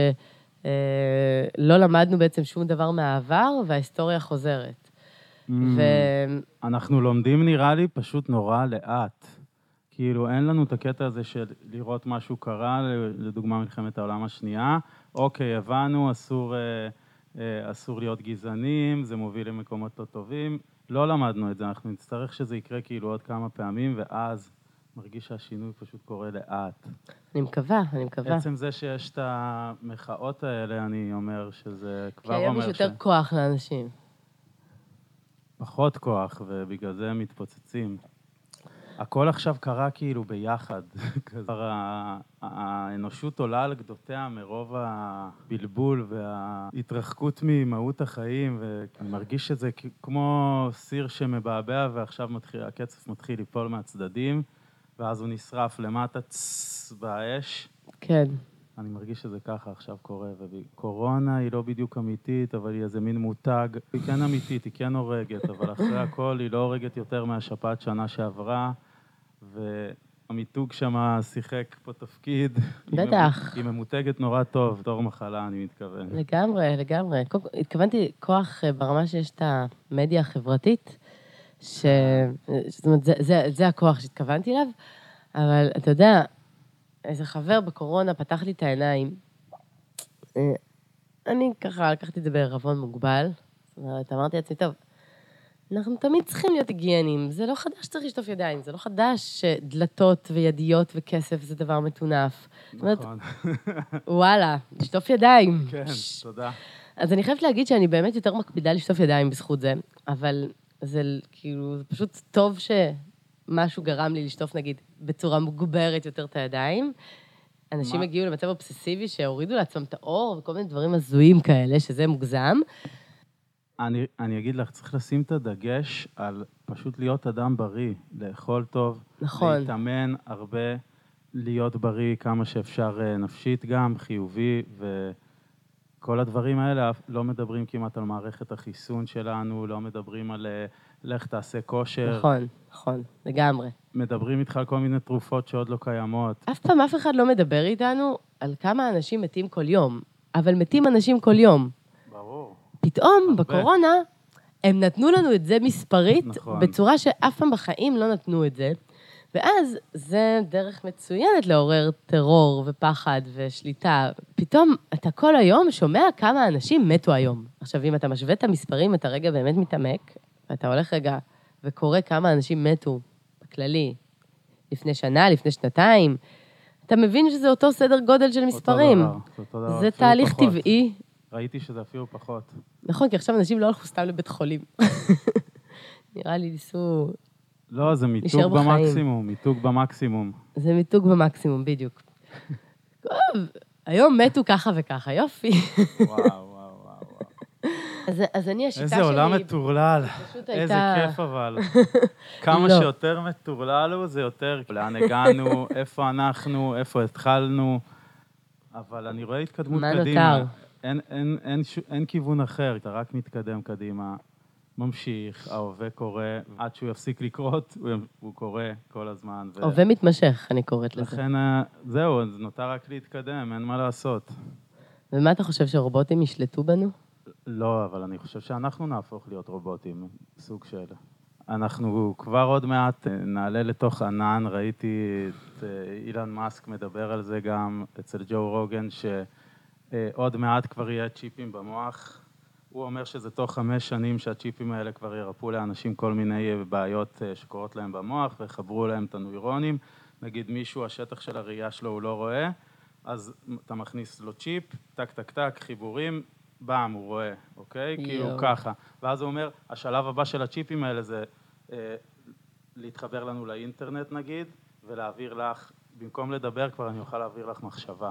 אה, למדנו בעצם שום דבר מהעבר וההיסטוריה חוזרת. ו... אנחנו לומדים, נראה לי, פשוט נורא לאט. כאילו, אין לנו את הקטע הזה של לראות משהו קרה, לדוגמה מלחמת העולם השנייה. אוקיי, הבנו, אסור... אה, אסור להיות גזענים, זה מוביל למקומות לא טובים. לא למדנו את זה, אנחנו נצטרך שזה יקרה כאילו עוד כמה פעמים, ואז מרגיש שהשינוי פשוט קורה לאט. אני מקווה, אני מקווה. עצם זה שיש את המחאות האלה, אני אומר שזה כבר אומר ש... כי היום יש יותר כוח לאנשים. פחות כוח, ובגלל זה הם מתפוצצים. הכל עכשיו קרה כאילו ביחד. כבר האנושות עולה על גדותיה מרוב הבלבול וההתרחקות ממהות החיים, ואני מרגיש שזה כמו סיר שמבעבע ועכשיו מתחיל, הקצף מתחיל ליפול מהצדדים, ואז הוא נשרף למטה באש. כן. אני מרגיש שזה ככה עכשיו קורה, וקורונה היא לא בדיוק אמיתית, אבל היא איזה מין מותג. היא כן אמיתית, היא כן הורגת, אבל אחרי הכל היא לא הורגת יותר מהשפעת שנה שעברה, והמיתוג שם שיחק פה תפקיד. בטח. היא ממותגת נורא טוב, בתור מחלה, אני מתכוון. לגמרי, לגמרי. התכוונתי כוח אה, ברמה שיש את המדיה החברתית, ש... זאת אומרת, זה, זה, זה הכוח שהתכוונתי אליו, אבל אתה יודע, איזה חבר בקורונה פתח לי את העיניים. אה, אני ככה לקחתי את זה בערבון מוגבל. זאת אומרת, אמרתי לעצמי, טוב, אנחנו תמיד צריכים להיות היגייניים. זה לא חדש שצריך לשטוף ידיים, זה לא חדש שדלתות וידיות וכסף זה דבר מטונף. נכון. וואלה, לשטוף ידיים. כן, תודה. אז אני חייבת להגיד שאני באמת יותר מקפידה לשטוף ידיים בזכות זה, אבל זה כאילו, זה פשוט טוב ש... משהו גרם לי לשטוף, נגיד, בצורה מוגברת יותר את הידיים. אנשים מה? הגיעו למצב אובססיבי שהורידו לעצמם את האור וכל מיני דברים הזויים כאלה, שזה מוגזם. אני, אני אגיד לך, צריך לשים את הדגש על פשוט להיות אדם בריא, לאכול טוב, נכון. להתאמן הרבה, להיות בריא כמה שאפשר אה, נפשית גם, חיובי, וכל הדברים האלה, לא מדברים כמעט על מערכת החיסון שלנו, לא מדברים על אה, לך תעשה כושר, נכון, נכון, לגמרי. מדברים איתך על כל מיני תרופות שעוד לא קיימות. אף פעם אף אחד לא מדבר איתנו על כמה אנשים מתים כל יום, אבל מתים אנשים כל יום. ברור. פתאום, הרבה. בקורונה, הם נתנו לנו את זה מספרית, נכון. בצורה שאף פעם בחיים לא נתנו את זה. ואז זה דרך מצוינת לעורר טרור ופחד ושליטה. פתאום אתה כל היום שומע כמה אנשים מתו היום. עכשיו, אם אתה משווה את המספרים, אתה רגע באמת מתעמק, ואתה הולך רגע וקורא כמה אנשים מתו בכללי, לפני שנה, לפני שנתיים, אתה מבין שזה אותו סדר גודל של מספרים. אותו דבר, זה אותו דבר, זה תהליך פחות. טבעי. ראיתי שזה אפילו פחות. נכון, כי עכשיו אנשים לא הלכו סתם לבית חולים. נראה לי ניסו... לא, זה מיתוג. במקסימום, מיתוג במקסימום. זה מיתוג במקסימום, בדיוק. טוב, היום מתו ככה וככה, יופי. וואו. אז, אז אני, השיטה איזה שלי... עולם מטורלל. פשוט איזה הייתה... כיף אבל. כמה לא. שיותר מטורלל הוא, זה יותר... לאן הגענו, איפה אנחנו, איפה התחלנו. אבל אני רואה התקדמות מה קדימה. נותר? אין, אין, אין, ש... אין כיוון אחר, אתה רק מתקדם קדימה, ממשיך, ההווה קורה, עד שהוא יפסיק לקרות, הוא, הוא קורה כל הזמן. ו... הווה מתמשך, אני קוראת לזה. לכן, אה, זהו, אז נותר רק להתקדם, אין מה לעשות. ומה אתה חושב, שרובוטים ישלטו בנו? לא, אבל אני חושב שאנחנו נהפוך להיות רובוטים, סוג של... אנחנו כבר עוד מעט אה, נעלה לתוך ענן, ראיתי את אה, אילן מאסק מדבר על זה גם אצל ג'ו רוגן, שעוד מעט כבר יהיה צ'יפים במוח. הוא אומר שזה תוך חמש שנים שהצ'יפים האלה כבר ירפאו לאנשים כל מיני אה, בעיות אה, שקורות להם במוח ויחברו להם את הנוירונים. נגיד מישהו, השטח של הראייה שלו הוא לא רואה, אז אתה מכניס לו צ'יפ, טק טק טק, חיבורים, באם, הוא רואה, אוקיי? יואו. כאילו ככה. ואז הוא אומר, השלב הבא של הצ'יפים האלה זה אה, להתחבר לנו לאינטרנט נגיד, ולהעביר לך, במקום לדבר כבר אני אוכל להעביר לך מחשבה.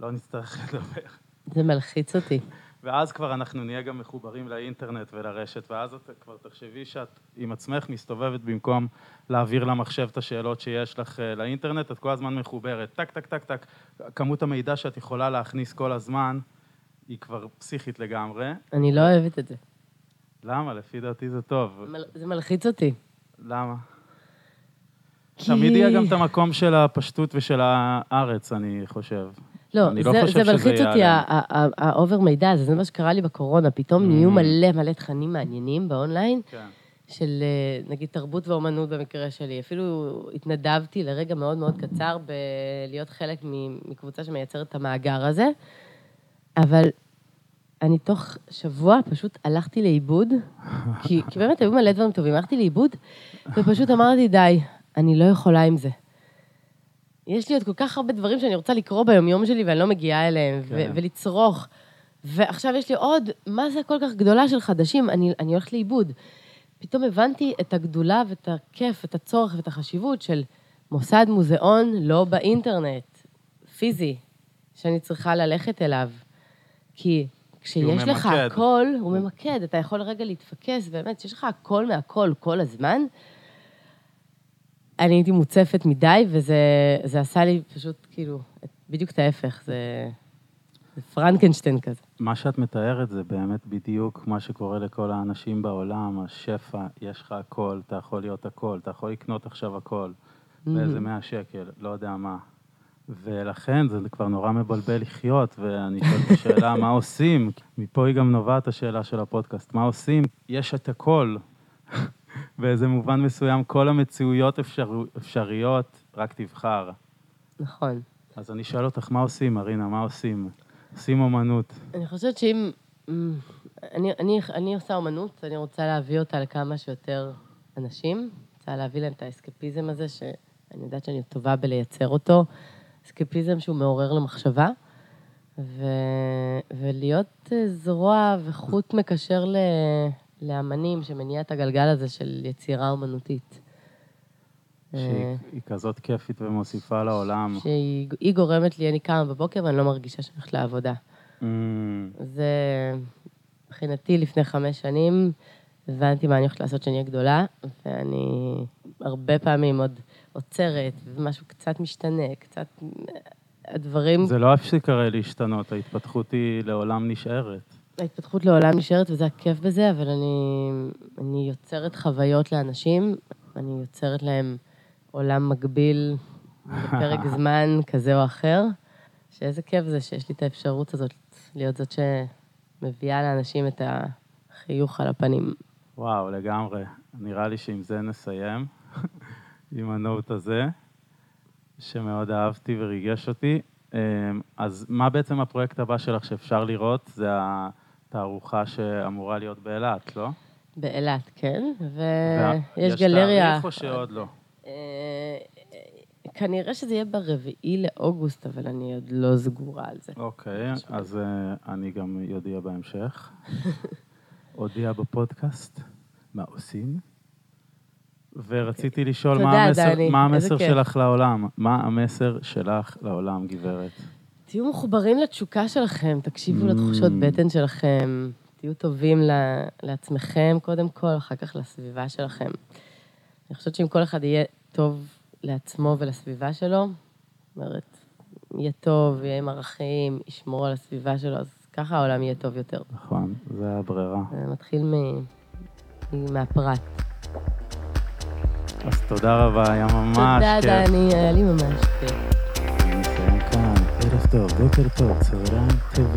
לא נצטרך לדבר. זה מלחיץ אותי. ואז כבר אנחנו נהיה גם מחוברים לאינטרנט ולרשת, ואז את כבר תחשבי שאת עם עצמך מסתובבת במקום להעביר למחשב את השאלות שיש לך אה, לאינטרנט, את כל הזמן מחוברת, טק, טק, טק, טק. כמות המידע שאת יכולה להכניס כל הזמן היא כבר פסיכית לגמרי. אני לא אוהבת את זה. למה? לפי דעתי זה טוב. מל- זה מלחיץ אותי. למה? כי- תמיד יהיה גם את המקום של הפשטות ושל הארץ, אני חושב. לא, אני לא זה, חושב זה שזה מלחיץ אותי, ה over מידע הזה, זה מה שקרה לי בקורונה. פתאום נהיו Mm. מלא מלא תכנים מעניינים באונליין, כן. של אה, נגיד תרבות ואומנות במקרה שלי. אפילו התנדבתי לרגע מאוד מאוד קצר בלהיות חלק מקבוצה שמייצרת את המאגר הזה, אבל אני תוך שבוע פשוט הלכתי לאיבוד, כי, כי באמת היו מלא דברים טובים, הלכתי לאיבוד, ופשוט אמרתי, די, אני לא יכולה עם זה. יש לי עוד כל כך הרבה דברים שאני רוצה לקרוא ביומיום שלי ואני לא מגיעה אליהם, ו- כן. ולצרוך. ועכשיו יש לי עוד מסה כל כך גדולה של חדשים, אני, אני הולכת לאיבוד. פתאום הבנתי את הגדולה ואת הכיף, את הצורך ואת החשיבות של מוסד מוזיאון לא באינטרנט, פיזי, שאני צריכה ללכת אליו. כי כשיש לך ממקד. הכל, הוא ממקד, אתה יכול רגע להתפקס, באמת, כשיש לך הכל מהכל כל הזמן, אני הייתי מוצפת מדי, וזה זה עשה לי פשוט, כאילו, בדיוק את ההפך, זה, זה פרנקנשטיין כזה. מה שאת מתארת זה באמת בדיוק מה שקורה לכל האנשים בעולם, השפע, יש לך הכל, אתה יכול להיות הכל, אתה יכול לקנות עכשיו הכל, באיזה 100 שקל, לא יודע מה. ולכן זה כבר נורא מבלבל לחיות, ואני שואל את השאלה, מה עושים? מפה היא גם נובעת השאלה של הפודקאסט, מה עושים? יש את הכל. באיזה מובן מסוים, כל המציאויות אפשר, אפשריות, רק תבחר. נכון. אז אני שואל אותך, מה עושים, מרינה? מה עושים? עושים אומנות. אני חושבת שאם... אמ, אני, אני, אני עושה אומנות, אני רוצה להביא אותה לכמה שיותר אנשים. רוצה להביא להם את האסקפיזם הזה, שאני יודעת שאני טובה בלייצר אותו. אסקפיזם שהוא מעורר למחשבה, ו, ולהיות אה, זרוע וחוט מקשר ל, לאמנים שמניע את הגלגל הזה של יצירה אומנותית. שהיא כזאת כיפית ומוסיפה לעולם. שהיא גורמת לי, אני קמה בבוקר ואני לא מרגישה שאני הולכת לעבודה. Mm, זה מבחינתי לפני חמש שנים, הבנתי מה אני הולכת לעשות כשאני אהיה גדולה, ואני הרבה פעמים עוד עוצרת, ומשהו קצת משתנה, קצת... הדברים... זה לא הרי להשתנות, ההתפתחות היא לעולם נשארת. ההתפתחות לעולם נשארת, וזה הכיף בזה, אבל אני, אני יוצרת חוויות לאנשים, אני יוצרת להם עולם מקביל בפרק זמן כזה או אחר, שאיזה כיף זה שיש לי את האפשרות הזאת להיות זאת שמביאה לאנשים את החיוך על הפנים. וואו, לגמרי. נראה לי שעם זה נסיים, עם הנוט הזה, שמאוד אהבתי וריגש אותי. אמ, אז מה בעצם הפרויקט הבא שלך שאפשר לראות? זה התערוכה שאמורה להיות באילת, לא? באילת, כן, ויש יש גלריה... תאריך או שעוד לא? אה, כנראה שזה יהיה ברביעי לאוגוסט, אבל אני עוד לא סגורה על זה. אוקיי, אז אה, אני גם יודיע בהמשך. אודיע בפודקאסט מה עושים. ורציתי לשאול מה תודה, המסר, דני, מה המסר. שלך לעולם? מה המסר שלך לעולם, גברת? תהיו מחוברים לתשוקה שלכם, תקשיבו Mm. לתחושות בטן שלכם, תהיו טובים ל- לעצמכם קודם כל, אחר כך לסביבה שלכם. אני חושבת שאם כל אחד יהיה טוב לעצמו ולסביבה שלו, זאת אומרת, יהיה טוב, יהיה עם ערכים, ישמור על הסביבה שלו, אז ככה העולם יהיה טוב יותר. נכון, זה הברירה. זה מתחיל מ... מהפרט. אז תודה רבה, היה ממש תודה, כיף. דני, היה לי ממש כיף. אני מסיים כאן. ערב טוב,